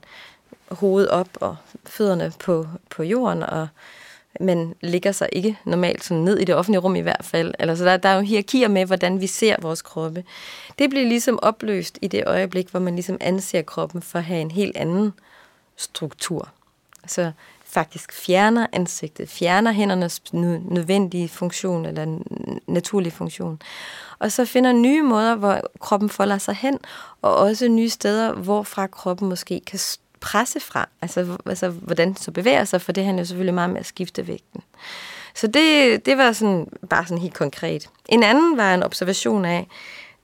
hoved op og fødderne på, på jorden, og men ligger sig ikke normalt sådan ned i det offentlige rum i hvert fald. Altså, der, der er jo hierarkier med, hvordan vi ser vores kroppe. Det bliver ligesom opløst i det øjeblik, hvor man ligesom anser kroppen for at have en helt anden struktur. Så faktisk fjerner ansigtet, fjerner hændernes nødvendige funktion eller naturlige funktion. Og så finder nye måder, hvor kroppen folder sig hen, og også nye steder, hvorfra kroppen måske kan presse fra, altså, altså hvordan så bevæger sig, for det handler jo selvfølgelig meget med at skifte vægten. Så det, det var sådan, bare sådan helt konkret. En anden var en observation af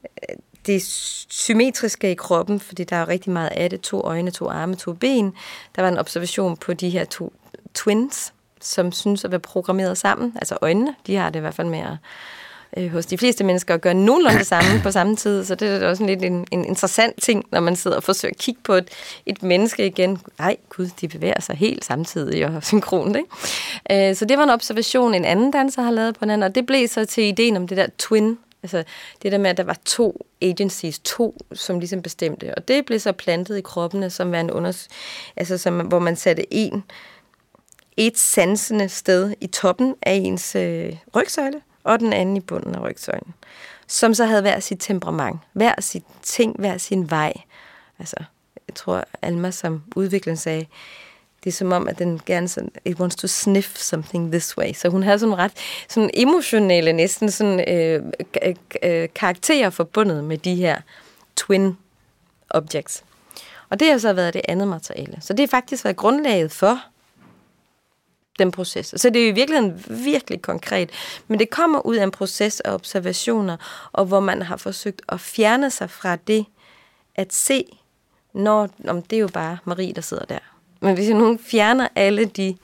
øh, det symmetriske i kroppen, fordi der er rigtig meget af det, to øjne, to arme, to ben. Der var en observation på de her to twins, som synes at være programmeret sammen. Altså øjnene, de har det i hvert fald med at øh, hos de fleste mennesker at gøre nogenlunde det samme på samme tid. Så det er også lidt en, en interessant ting, når man sidder og forsøger at kigge på et, et menneske igen. Nej, gud, de bevæger sig helt samtidig og synkront. Ikke? Øh, så det var en observation, en anden danser har lavet på den anden, og det blev så til ideen om det der twin Altså det der med, at der var to agencies, to, som ligesom bestemte. Og det blev så plantet i kroppene, som var en unders altså som, hvor man satte en, et sansende sted i toppen af ens øh, rygsøjle, og den anden i bunden af rygsøjlen, som så havde hver sit temperament, hver sit ting, hver sin vej. Altså, jeg tror, Alma som udvikleren sagde, det er som om, at den gerne sådan, it wants to sniff something this way. Så hun havde sådan ret sådan emotionelle, næsten sådan øh, øh, karakterer forbundet med de her twin objects. Og det har så været det andet materiale. Så det har faktisk været grundlaget for den proces. Så det er jo i virkeligheden virkelig konkret, men det kommer ud af en proces af observationer, og hvor man har forsøgt at fjerne sig fra det, at se, når, om det er jo bare Marie, der sidder der. Men hvis nogen fjerner alle de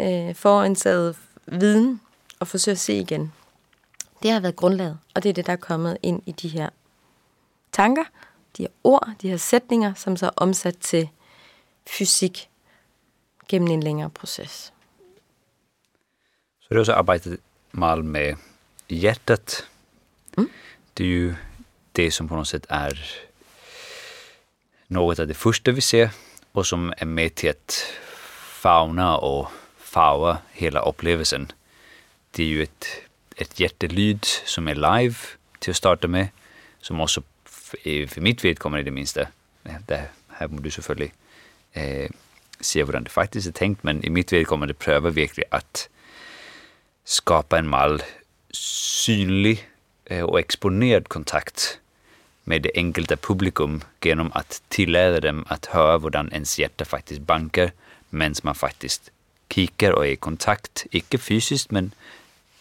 øh, foransagede viden, og forsøger at se igen, det har været grundlaget, og det er det, der er kommet ind i de her tanker, de her ord, de her sætninger, som så er omsat til fysik gennem en længere proces. Så du har också arbetat mal med hjärtat. Mm. Det är ju det som på något sätt är något av det första vi ser och som är med till att fauna och farva hela upplevelsen. Det är ju ett, ett hjärtelyd som är live till att starta med, som också för mitt vedkommande i det minsta, det här må du selvfølgelig eh, se hur det faktiskt är tänkt, men i mitt vedkommande pröva verkligen att skapa en meget synlig øh, og eksponeret kontakt med det enkelte publikum genom att tillåta dem att höra hvordan ens hjärta faktiskt bankar mens man faktiskt kikar och är i kontakt, inte fysiskt men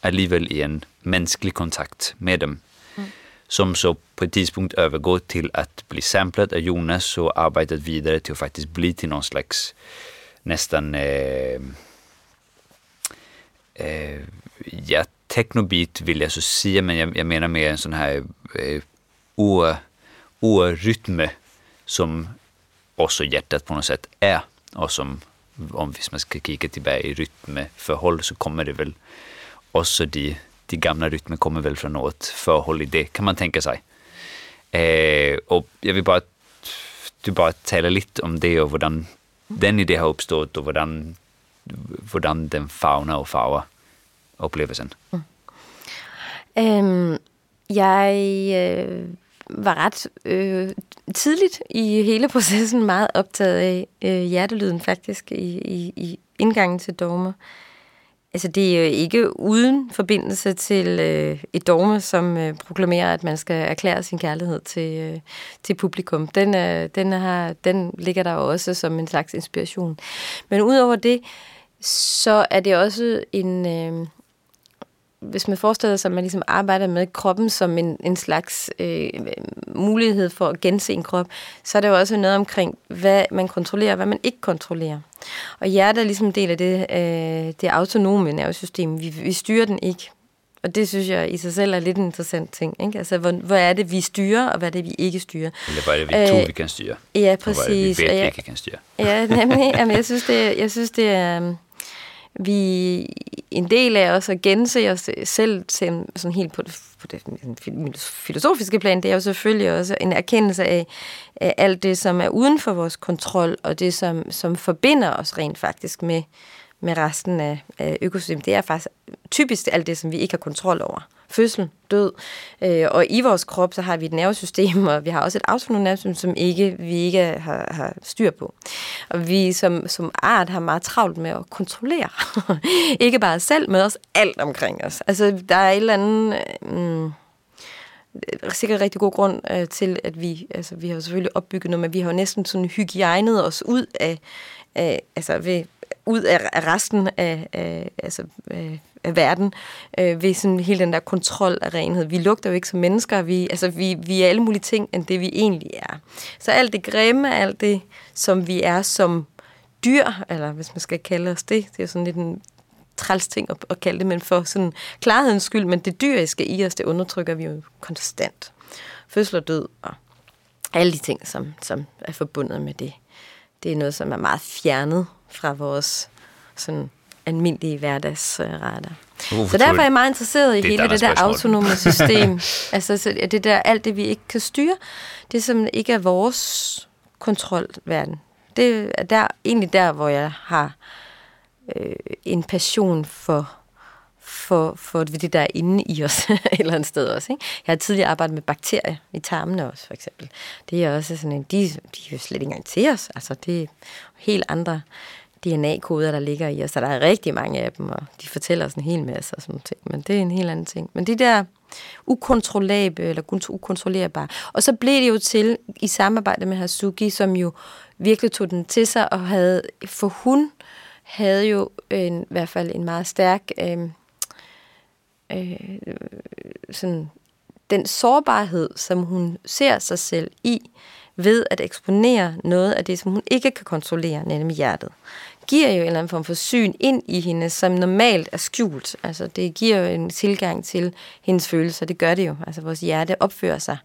alligevel i en mänsklig kontakt med dem. Mm. Som så på ett tidspunkt övergår till att bli samplat av Jonas och arbetat vidare till att faktiskt bli till någon slags nästan eh, eh, ja, technobeat vill jag så säga, men jag, jag menar mer en sån här eh, øh, orytme som också hjärtat på något sätt är och som om man ska kika tillbaka i rytmeförhåll så kommer det väl också de, de gamla rytmer kommer väl från något förhåll i det kan man tänka sig. Øh, eh, och jag vill bara du bara tala lite om det och hur den idé har uppstått och hur hvordan den fauna og farver oplevelsen? Mm. Øhm, jeg øh, var ret øh, tidligt i hele processen meget optaget af øh, hjertelyden faktisk i, i, i indgangen til dogmer. Altså det er jo ikke uden forbindelse til øh, et dogme, som øh, proklamerer, at man skal erklære sin kærlighed til, øh, til publikum. Den, øh, den, har, den ligger der også som en slags inspiration. Men udover det, så er det også en... Øh, hvis man forestiller sig, at man ligesom arbejder med kroppen som en, en slags øh, mulighed for at gense en krop, så er det jo også noget omkring, hvad man kontrollerer og hvad man ikke kontrollerer. Og hjertet er ligesom en del af det, øh, det autonome nervesystem. Vi, vi styrer den ikke. Og det synes jeg i sig selv er lidt en interessant ting. Ikke? Altså, hvor, hvor er det, vi styrer, og hvad er det, vi ikke styrer? Eller hvad er det, vi tror, øh, vi kan styre? Ja, præcis. Og hvad er det, vi ved, vi ikke kan styre? Ja, nemlig. Jamen, jeg synes, det, jeg synes, det er vi en del af os at gense os selv til, sådan helt på det, på det filosofiske plan, det er jo selvfølgelig også en erkendelse af, af alt det, som er uden for vores kontrol, og det, som, som forbinder os rent faktisk med, med resten af, af økosystemet. Det er faktisk typisk alt det, som vi ikke har kontrol over fødsel, død. Øh, og i vores krop, så har vi et nervesystem, og vi har også et autonomt nervesystem, som ikke, vi ikke har, har styr på. Og vi som, som art har meget travlt med at kontrollere. ikke bare os selv, men også alt omkring os. Altså, der er et eller andet... Øh, mm, sikkert rigtig god grund øh, til, at vi, altså vi har selvfølgelig opbygget noget, men vi har jo næsten sådan hygiejnet os ud af, af altså ved, ud af resten af, af altså, af, af verden øh, ved sådan hele den der kontrol af renhed. Vi lugter jo ikke som mennesker, vi, altså, vi, vi er alle mulige ting, end det vi egentlig er. Så alt det grimme, alt det, som vi er som dyr, eller hvis man skal kalde os det, det er jo sådan lidt en træls ting at, at kalde det, men for sådan klarhedens skyld, men det dyriske i os, det undertrykker vi jo konstant. Fødsel og død og alle de ting, som, som er forbundet med det. Det er noget, som er meget fjernet fra vores sådan almindelige hverdagsretter. Uh, så derfor er jeg meget interesseret i det hele det der spørgsmål. autonome system. altså så det der, alt det, vi ikke kan styre, det som ikke er vores kontrolverden. Det er der, egentlig der, hvor jeg har øh, en passion for for, for det, der er inde i os et eller andet sted også. Ikke? Jeg har tidligere arbejdet med bakterier i tarmene også, for eksempel. Det er også sådan en, de, de er jo slet ikke engang til os. Altså, det er helt andre DNA-koder, der ligger i os, og der er rigtig mange af dem, og de fortæller os en hel masse og sådan ting, men det er en helt anden ting. Men det der ukontrollable, eller ukontrollerbare. Og så blev det jo til, i samarbejde med Hasuki, som jo virkelig tog den til sig, og havde, for hun havde jo en, i hvert fald en meget stærk, øh, øh, sådan, den sårbarhed, som hun ser sig selv i, ved at eksponere noget af det, som hun ikke kan kontrollere, nemlig hjertet, giver jo en eller anden form for syn ind i hende, som normalt er skjult. Altså, det giver jo en tilgang til hendes følelser. Det gør det jo. Altså, vores hjerte opfører sig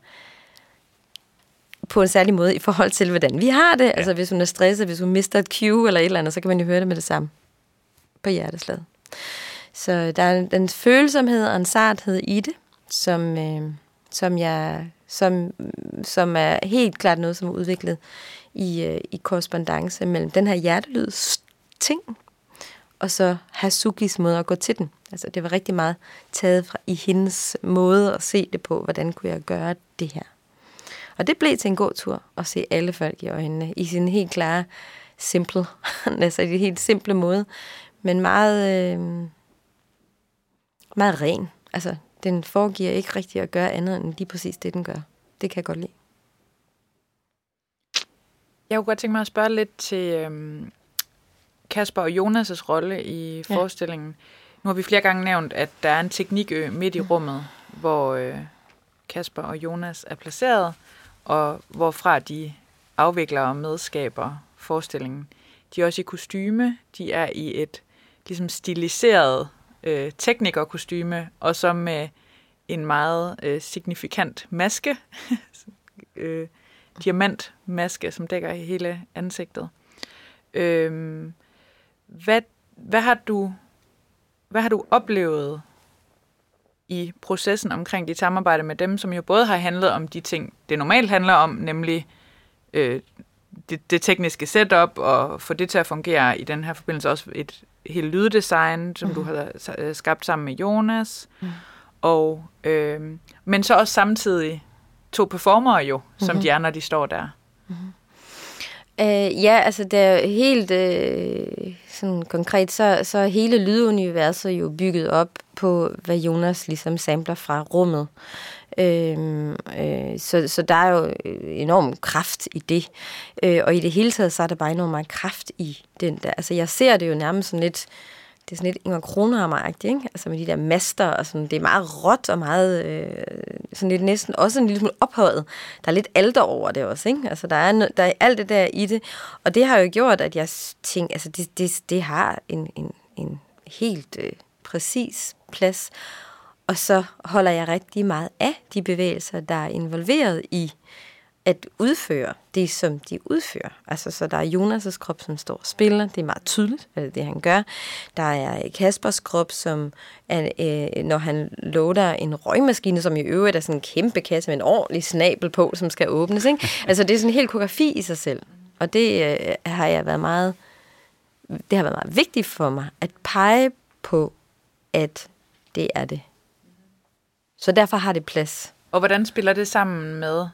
på en særlig måde i forhold til, hvordan vi har det. Ja. Altså, hvis hun er stresset, hvis hun mister et cue eller et eller andet, så kan man jo høre det med det samme på hjerteslaget. Så der er en følsomhed og en sarthed i det, som, øh, som jeg som, som er helt klart noget, som er udviklet i, øh, i korrespondence mellem den her hjertelyds ting, og så Hasukis måde at gå til den. Altså, det var rigtig meget taget fra i hendes måde at se det på, hvordan kunne jeg gøre det her. Og det blev til en god tur at se alle folk i øjnene, i sin helt klare, simple, altså i helt simple måde, men meget, øh, meget ren. Altså, den foregiver ikke rigtig at gøre andet end lige præcis det, den gør. Det kan jeg godt lide. Jeg kunne godt tænke mig at spørge lidt til øhm, Kasper og Jonas' rolle i ja. forestillingen. Nu har vi flere gange nævnt, at der er en teknikø midt i mm. rummet, hvor øh, Kasper og Jonas er placeret, og hvorfra de afvikler og medskaber forestillingen. De er også i kostyme, de er i et ligesom stiliseret øh, teknikerkostyme, og så med en meget øh, signifikant maske, øh, diamantmaske, som dækker hele ansigtet. Øh, hvad, hvad, har du, hvad har du oplevet i processen omkring dit samarbejde med dem, som jo både har handlet om de ting, det normalt handler om, nemlig øh, det, det tekniske setup, og få det til at fungere i den her forbindelse også et helt lyddesign, som mm. du har skabt sammen med Jonas, mm. og øh, men så også samtidig to performere jo, som mm-hmm. de er, når de står der. Mm-hmm. Uh, ja, altså det er helt uh, sådan konkret, så, så hele lyduniverset jo bygget op på, hvad Jonas ligesom samler fra rummet. Øh, øh, så, så der er jo øh, enorm kraft i det. Øh, og i det hele taget, så er der bare enormt meget kraft i den der. Altså jeg ser det jo nærmest sådan lidt, det er sådan lidt Inger Kronhammer-agtigt, ikke? Altså med de der master, og sådan, det er meget råt og meget, øh, sådan lidt næsten også en lille smule ophøjet. Der er lidt alder over det også, ikke? Altså der er, der er alt det der i det, og det har jo gjort, at jeg tænker, altså det, det, det har en, en, en helt øh, præcis plads, og så holder jeg rigtig meget af de bevægelser, der er involveret i at udføre det, som de udfører. Altså, så der er Jonas' krop, som står og spiller. Det er meget tydeligt, hvad det, det han gør. Der er Kaspers krop, som er, øh, når han loader en røgmaskine, som i øvrigt er sådan en kæmpe kasse med en ordentlig snabel på, som skal åbnes. Ikke? Altså, det er sådan en hel koreografi i sig selv. Og det øh, har jeg været meget... Det har været meget vigtigt for mig, at pege på, at det er det. Så derfor har det plads. Og hvordan spiller det sammen med,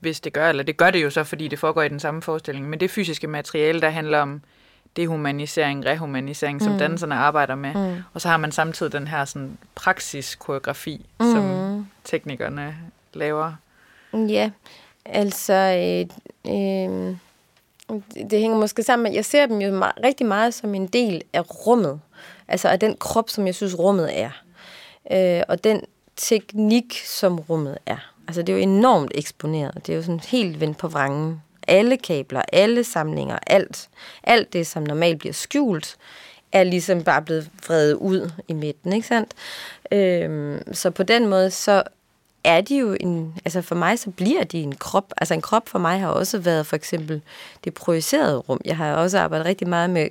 hvis det gør, eller det gør det jo så, fordi det foregår i den samme forestilling, men det fysiske materiale, der handler om dehumanisering, rehumanisering, mm. som danserne arbejder med. Mm. Og så har man samtidig den her sådan, praksis-koreografi, mm. som teknikerne laver. Ja, altså... Øh, øh, det hænger måske sammen med, jeg ser dem jo meget, rigtig meget som en del af rummet. Altså af den krop, som jeg synes rummet er. Øh, og den teknik, som rummet er. Altså, det er jo enormt eksponeret. Det er jo sådan helt vendt på vrangen. Alle kabler, alle samlinger, alt. Alt det, som normalt bliver skjult, er ligesom bare blevet vredet ud i midten, ikke sandt? Øhm, så på den måde, så er de jo en, altså for mig, så bliver de en krop. Altså en krop for mig har også været for eksempel det projicerede rum. Jeg har også arbejdet rigtig meget med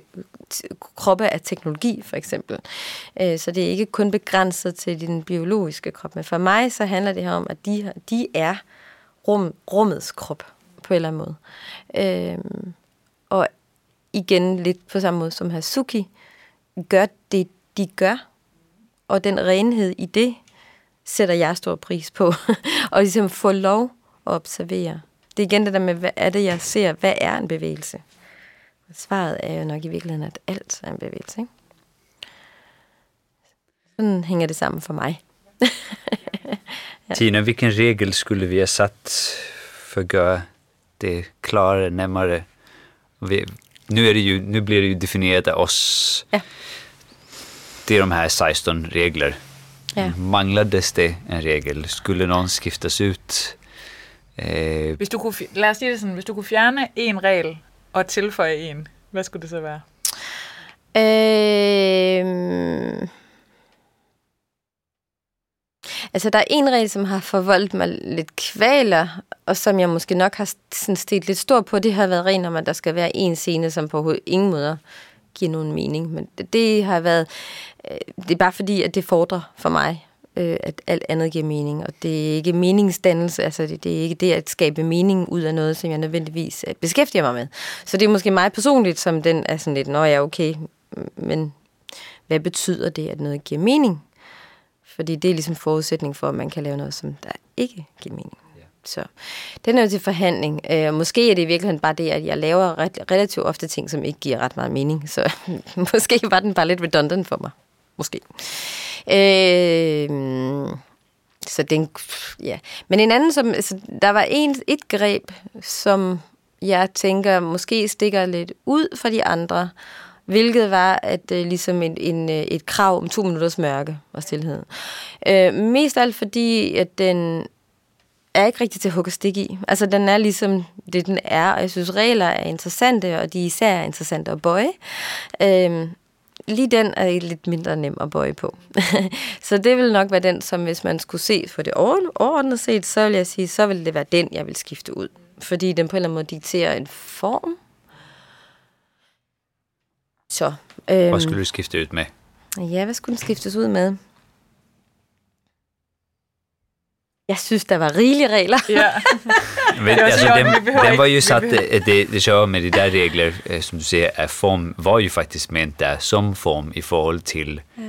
kroppe af teknologi, for eksempel. Øh, så det er ikke kun begrænset til din biologiske krop, men for mig så handler det her om, at de, de er rum, rummets krop på en eller anden måde. Øhm, og igen lidt på samme måde som Hasuki, gør det, de gør, og den renhed i det, sætter jeg stor pris på. og ligesom få lov at observere. Det er igen det der med, hvad er det, jeg ser? Hvad er en bevægelse? Svaret er jo nok i virkeligheden, at alt er en bevægelse. Ikke? Sådan hænger det sammen for mig. ja. Tina, hvilken regel skulle vi have sat for at gøre det klarere, nemmere? Vi, nu, är det ju, nu blir det ju definierat av oss. Ja. Det är de här 16 regler Ja. Manglades det en regel? Skulle nogen skiftes ut? Øh... Hvis du kunne, lad os sige det sådan, hvis du kunne fjerne en regel og tilføje en, hvad skulle det så være? Øh... Altså, der er en regel, som har forvoldt mig lidt kvaler, og som jeg måske nok har sådan stillet lidt stor på, det har været rent om, at der skal være en scene, som på ingen måde giver nogen mening. Men det, det har været, det er bare fordi, at det fordrer for mig, øh, at alt andet giver mening. Og det er ikke meningsdannelse, altså det, det er ikke det at skabe mening ud af noget, som jeg nødvendigvis øh, beskæftiger mig med. Så det er måske mig personligt, som den er sådan lidt, nå ja, okay, men hvad betyder det, at noget giver mening? Fordi det er ligesom forudsætning for, at man kan lave noget, som der ikke giver mening. Så den er jo til forhandling. Øh, måske er det i virkeligheden bare det, at jeg laver ret, relativt ofte ting, som ikke giver ret meget mening. Så måske var den bare lidt redundant for mig. Måske. Øh, så den, ja. Men en anden, som, altså, der var en, et greb, som jeg tænker måske stikker lidt ud fra de andre, hvilket var at øh, ligesom en, en, øh, et krav om to minutters mørke og stillhed. Øh, mest alt fordi, at den er ikke rigtig til at hugge stik i. Altså, den er ligesom det, den er, og jeg synes, regler er interessante, og de især er interessante at bøje. Øhm, lige den er lidt mindre nem at bøje på. så det vil nok være den, som hvis man skulle se for det overordnet set, så vil jeg sige, så vil det være den, jeg vil skifte ud. Fordi den på en eller anden måde dikterer en form. Så. Øhm, hvad skulle du skifte ud med? Ja, hvad skulle den skiftes ud med? Jeg synes, der var rigelige regler. Ja. Men, altså, dem, dem var jo sat, det, det sjove med de der regler, øh, som du siger, er form, var jo faktisk ment der som form i forhold til ja.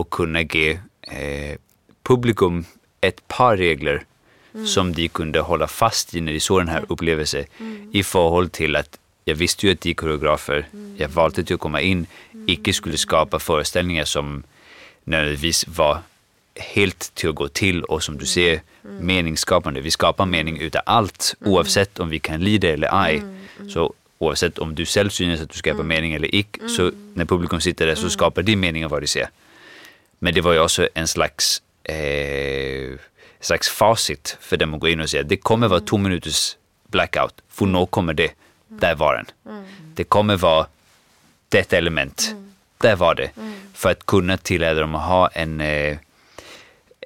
at kunne give eh, publikum et par regler, mm. som de kunde hålla fast i, når de så den her upplevelse, mm. i forhold til at jeg vidste jo, at de koreografer, mm. jeg valgte til at komme ind, ikke skulle skapa föreställningar som nødvendigvis var helt till att gå till och som du ser mm. meningsskapande. Vi skapar mening utav allt mm. oavsett om vi kan lida eller ej. Mm. mm. Så oavsett om du selv synes at du skaber mm. mening eller ikke, mm. så når publikum sitter der, så skaber de meninger, hvor de ser. Men det var jo også en slags, eh, slags facit for dem at gå ind og sige, at det kommer være to minutters blackout, for nå kommer det. Der var den. Mm. Det kommer være dette element. Mm. Der var det. Mm. For at kunne tillade dem at ha en, eh,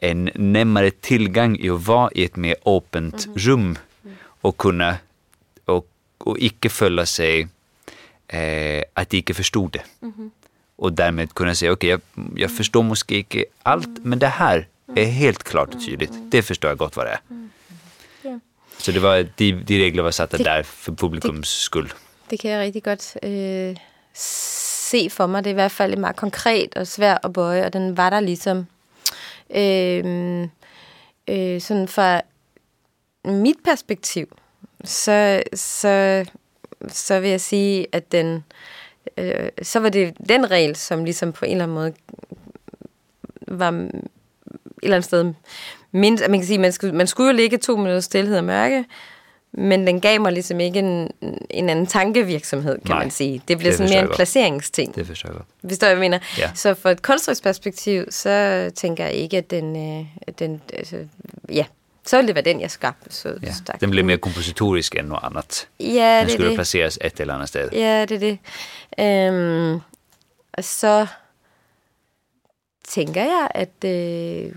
en nemmere tilgang i at være i et mer åpent mm. rum og kunne og, og ikke føle sig eh, at de ikke forstod det. Mm. Og dermed kunne sige, okay, jeg, jeg forstår måske ikke alt, men det her er helt klart og tydeligt. Det forstår jeg godt, hvad det er. Så det var, de, de regler var sat der for publikums det, skyld. Det kan jeg rigtig godt øh, se for mig. Det er i hvert fald meget konkret og svært at bøje, og den var der ligesom. Øh, øh, sådan fra mit perspektiv, så, så, så vil jeg sige, at den, øh, så var det den regel, som ligesom på en eller anden måde var et eller andet sted mindst, man kan sige, man skulle, man skulle jo ligge to minutter stillhed og mørke, men den gav mig ligesom ikke en, en anden tankevirksomhed, kan Nej, man sige. Det blev det sådan mere en placeringsting. Det forstår jeg godt. Hvad jeg mener? Ja. Så for et kunstnerisk så tænker jeg ikke, at den, øh, den altså, ja, så ville det være den, jeg skabte. Så ja, den blev mere kompositorisk end noget andet. Ja, den det skulle det. placeres et eller andet sted. Ja, det er det. Øhm, og så tænker jeg, at øh,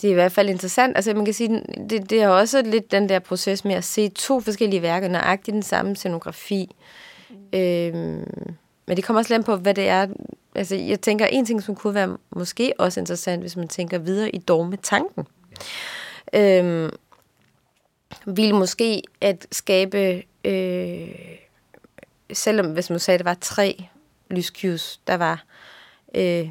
det er i hvert fald interessant. Altså man kan sige, det, det er også lidt den der proces med at se to forskellige værker, nøjagtigt den samme scenografi. Mm. Øhm, men det kommer også lidt på, hvad det er. Altså jeg tænker, en ting, som kunne være måske også interessant, hvis man tænker videre i dogme-tanken. Ja. Øhm, ville måske at skabe, øh, selvom hvis man sagde, at det var tre lyscues, der var øh,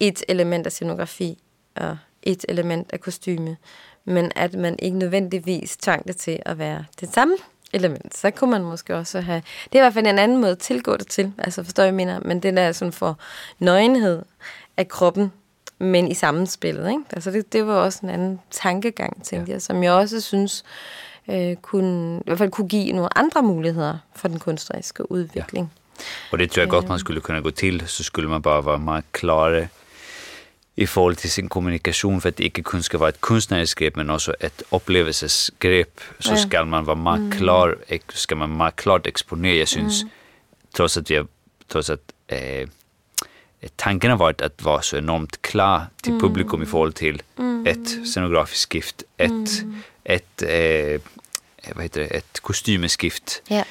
et element af scenografi og et element af kostyme, men at man ikke nødvendigvis tvang det til at være det samme element, så kunne man måske også have... Det er i hvert fald en anden måde at tilgå det til, altså forstår jeg, mener, men det der sådan for nøgenhed af kroppen, men i sammenspillet, ikke? Altså det, det var også en anden tankegang, tænkte ja. jeg, som jeg også synes øh, kunne, i hvert fald kunne give nogle andre muligheder for den kunstneriske udvikling. Ja. Og det tror jeg godt, man skulle kunne gå til, så skulle man bare være meget klare i forhold til sin kommunikation, for at det ikke kun skal være et kunstnerisk greb, men også et oplevelsesgreb, så ja. skal man være meget mm. klar, skal man meget klart eksponere, jeg synes, mm. trods at, jeg, trods at øh, tanken har varit att vara så enormt klar till mm. publikum i forhold till mm. ett scenografiskt skift, ett, mm. ett, eh, vad heter det, ett kostymskift, yeah.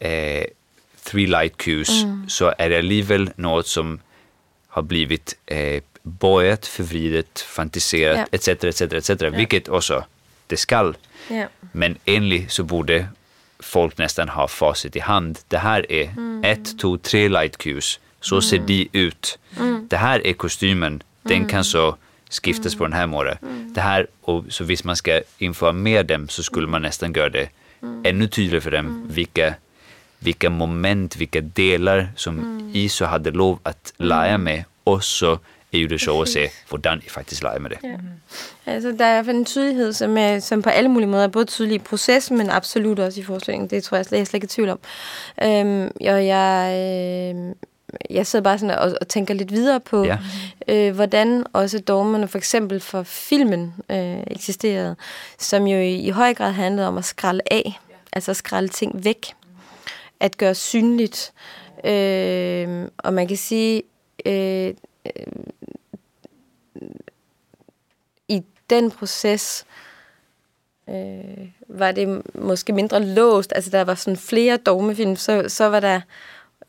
eh, three light cues, mm. så är det alligevel något som har blivit eh, bøjet, förvridet, fantiserat, etc. etc. etc. Vilket också det skall. Men endelig så borde folk nästan ha facit i hand. Det här är mm. ett, två, tre light cues. Så mm. ser de ut. Mm. Det här är kostymen. Den mm. kan så skiftas på den här måten. Mm. Det här, och så hvis man ska informera dem så skulle man nästan göra det mm. ännu tydligare för dem mm. vilka, vilka moment, vilka delar som mm. I så hade lov att lege med och så er jo det sjove at se, hvordan I faktisk leger med det. Ja. Altså, der er i hvert fald en tydelighed, som, er, som på alle mulige måder er både tydelig i processen, men absolut også i forestillingen. Det tror jeg slet, jeg slet ikke i tvivl om. Øhm, og jeg, øh, jeg sidder bare sådan og, og tænker lidt videre på, ja. øh, hvordan også dogmerne for eksempel for filmen øh, eksisterede, som jo i, i høj grad handlede om at skralde af, ja. altså at skralde ting væk, at gøre synligt. Øh, og man kan sige, øh, i den proces øh, var det måske mindre låst. Altså der var sådan flere dogmefilm, så, så var der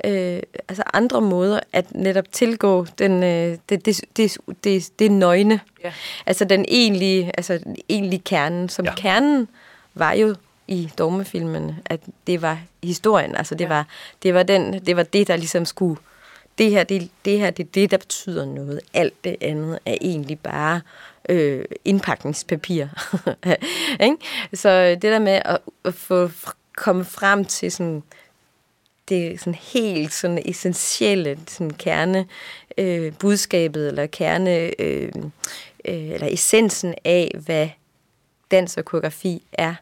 øh, altså andre måder at netop tilgå den, øh, det, det, det, det, det nøgne. Ja. Altså den egentlige, altså den egentlige kernen, som ja. kernen var jo i dogmefilmen, at det var historien. Altså det, ja. var, det, var den, det var det, der ligesom skulle det her, det, det her, det er det, der betyder noget. Alt det andet er egentlig bare øh, øh, indpakningspapir. Så øh, det der med at, at få komme frem til sådan det sådan helt sådan essentielle sådan kerne øh, budskabet eller kerne øh, øh, eller essensen af hvad dans og koreografi er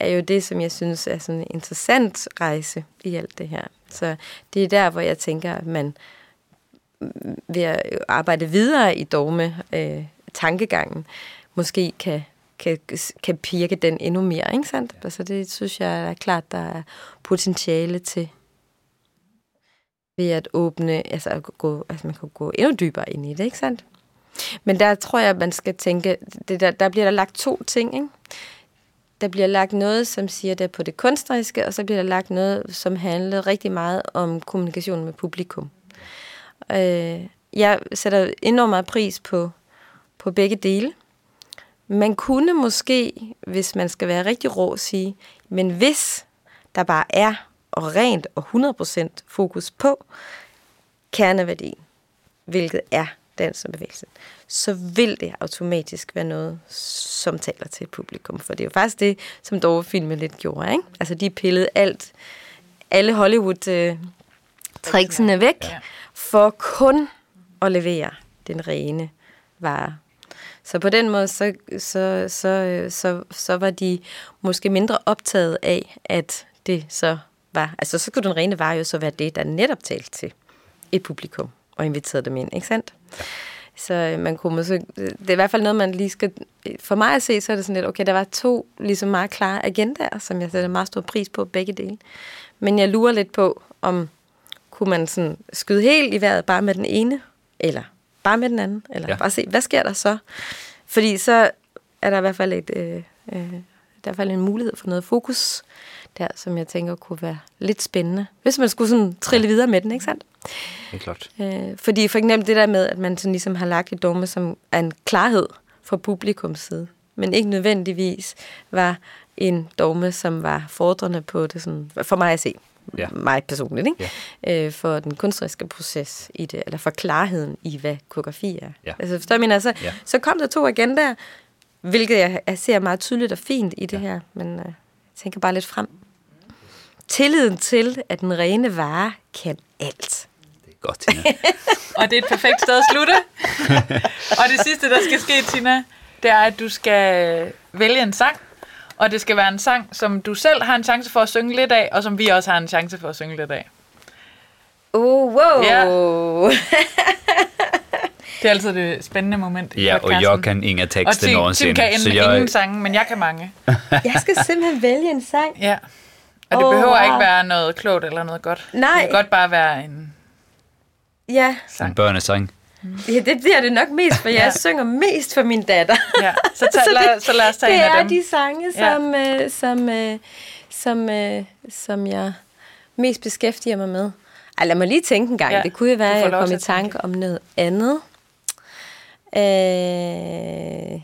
er jo det, som jeg synes er sådan en interessant rejse i alt det her. Så det er der, hvor jeg tænker, at man mm, ved at arbejde videre i dogme øh, tankegangen, måske kan, kan, kan pirke den endnu mere, ikke sandt? Ja. Altså det synes jeg er klart, der er potentiale til ved at åbne, altså, at gå, altså man kan gå endnu dybere ind i det, ikke sandt? Men der tror jeg, at man skal tænke, det der, der bliver der lagt to ting, ikke? Der bliver lagt noget, som siger det på det kunstneriske, og så bliver der lagt noget, som handler rigtig meget om kommunikation med publikum. Øh, jeg sætter enormt meget pris på, på begge dele. Man kunne måske, hvis man skal være rigtig rå, sige, men hvis der bare er og rent og 100% fokus på kerneværdien, hvilket er bevægelsen, så vil det automatisk være noget, som taler til publikum. For det er jo faktisk det, som Dove-filmen lidt gjorde. Ikke? Altså de pillede alt, alle Hollywood-tricksene øh, væk, for kun at levere den rene vare. Så på den måde, så, så, så, øh, så, så var de måske mindre optaget af, at det så var, altså så kunne den rene vare jo så være det, der netop talte til et publikum og inviterede dem ind, ikke sandt? Så øh, man kunne måske, øh, det er i hvert fald noget, man lige skal, for mig at se, så er det sådan lidt, okay, der var to ligesom meget klare agendaer, som jeg sætter meget stor pris på, begge dele. Men jeg lurer lidt på, om kunne man sådan skyde helt i vejret bare med den ene, eller bare med den anden, eller ja. bare se, hvad sker der så? Fordi så er der i hvert fald et, øh, øh, der i hvert fald en mulighed for noget fokus der, som jeg tænker kunne være lidt spændende, hvis man skulle sådan trille videre med den, ikke sandt? Det er klart. Øh, fordi for eksempel det der med, at man sådan ligesom har lagt et dogme, som er en klarhed fra publikums side, men ikke nødvendigvis var en dogme, som var fordrende på det, sådan, for mig at se, ja. mig personligt, ikke? Ja. Øh, for den kunstneriske proces i det, eller for klarheden i, hvad koreografi er. Ja. Altså, forstår jeg, men altså, ja. så kom der to agendaer, hvilket jeg, jeg ser meget tydeligt og fint i det ja. her, men øh, jeg tænker bare lidt frem. Tilliden til, at den rene vare kan alt. Det er godt, Tina. og det er et perfekt sted at slutte. og det sidste, der skal ske, Tina, det er, at du skal vælge en sang, og det skal være en sang, som du selv har en chance for at synge lidt af, og som vi også har en chance for at synge lidt af. Oh, wow. Ja. Det er altid det spændende moment i Ja, og jeg kan ingen tekster nogensinde. Og Tim kan så jeg... ingen sange, men jeg kan mange. jeg skal simpelthen vælge en sang. Ja. Og det oh, behøver wow. ikke være noget klogt eller noget godt. Nej. Det kan godt bare være en ja. sang. En børnesang. Ja, det bliver det nok mest, for jeg ja. synger mest for min datter. Ja. Så, tag, så, lad, så lad os tage det en af dem. Det er de sange, som, ja. øh, som, øh, som, øh, som jeg mest beskæftiger mig med. Ej, lad mig lige tænke en gang. Ja. Det kunne jo være, at jeg kom i tanke om noget andet. Øh,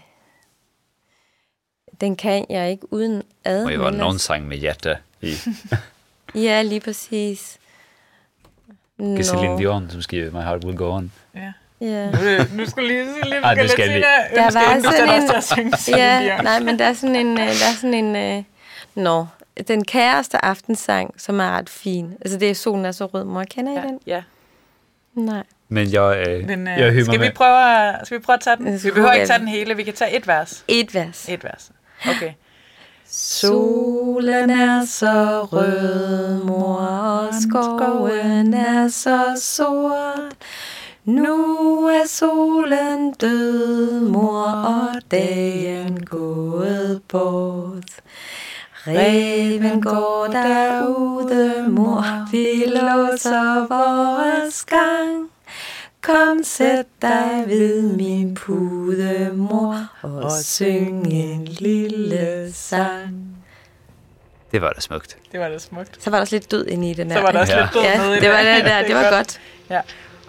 den kan jeg ikke uden ad. Og jeg var nogen sang med hjerte i. ja, lige præcis. No. Celine Dion, som skriver My Heart Will Go On. Ja. Ja. Nu, skal lige, lige Ej, det skal lige. Der var sådan en, ja, nej, men der er sådan en, øh, der er sådan en, uh, nå, den kæreste aftensang, som er ret fin. Altså det er Solen er så rød, mor. Kender I ja. den? Ja. Nej. Men jeg, øh, men, øh, jeg skal vi prøve, skal vi prøve at tage den? Vi behøver ikke tage den hele, vi kan tage et vers. Et vers. Et vers. Okay. Solen er så rød, mor, og skoven er så sort. Nu er solen død, mor, og dagen gået bort. Reven går derude, mor, vi låser vores gang. Kom, sæt dig ved min pude, mor, og syng en lille sang. Det var da smukt. Det var da smukt. Så var der også lidt død inde i den her. Så var der også ja. lidt død ja, det. Var det, der. det var godt. Ja.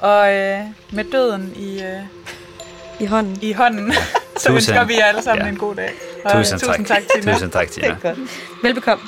Og øh, med døden i, øh, I hånden, i hånden så ønsker vi jer alle sammen ja. en god dag. Og, tusind, tusind tak. tak, Tina. Tusind tak, Tina. Velbekomme.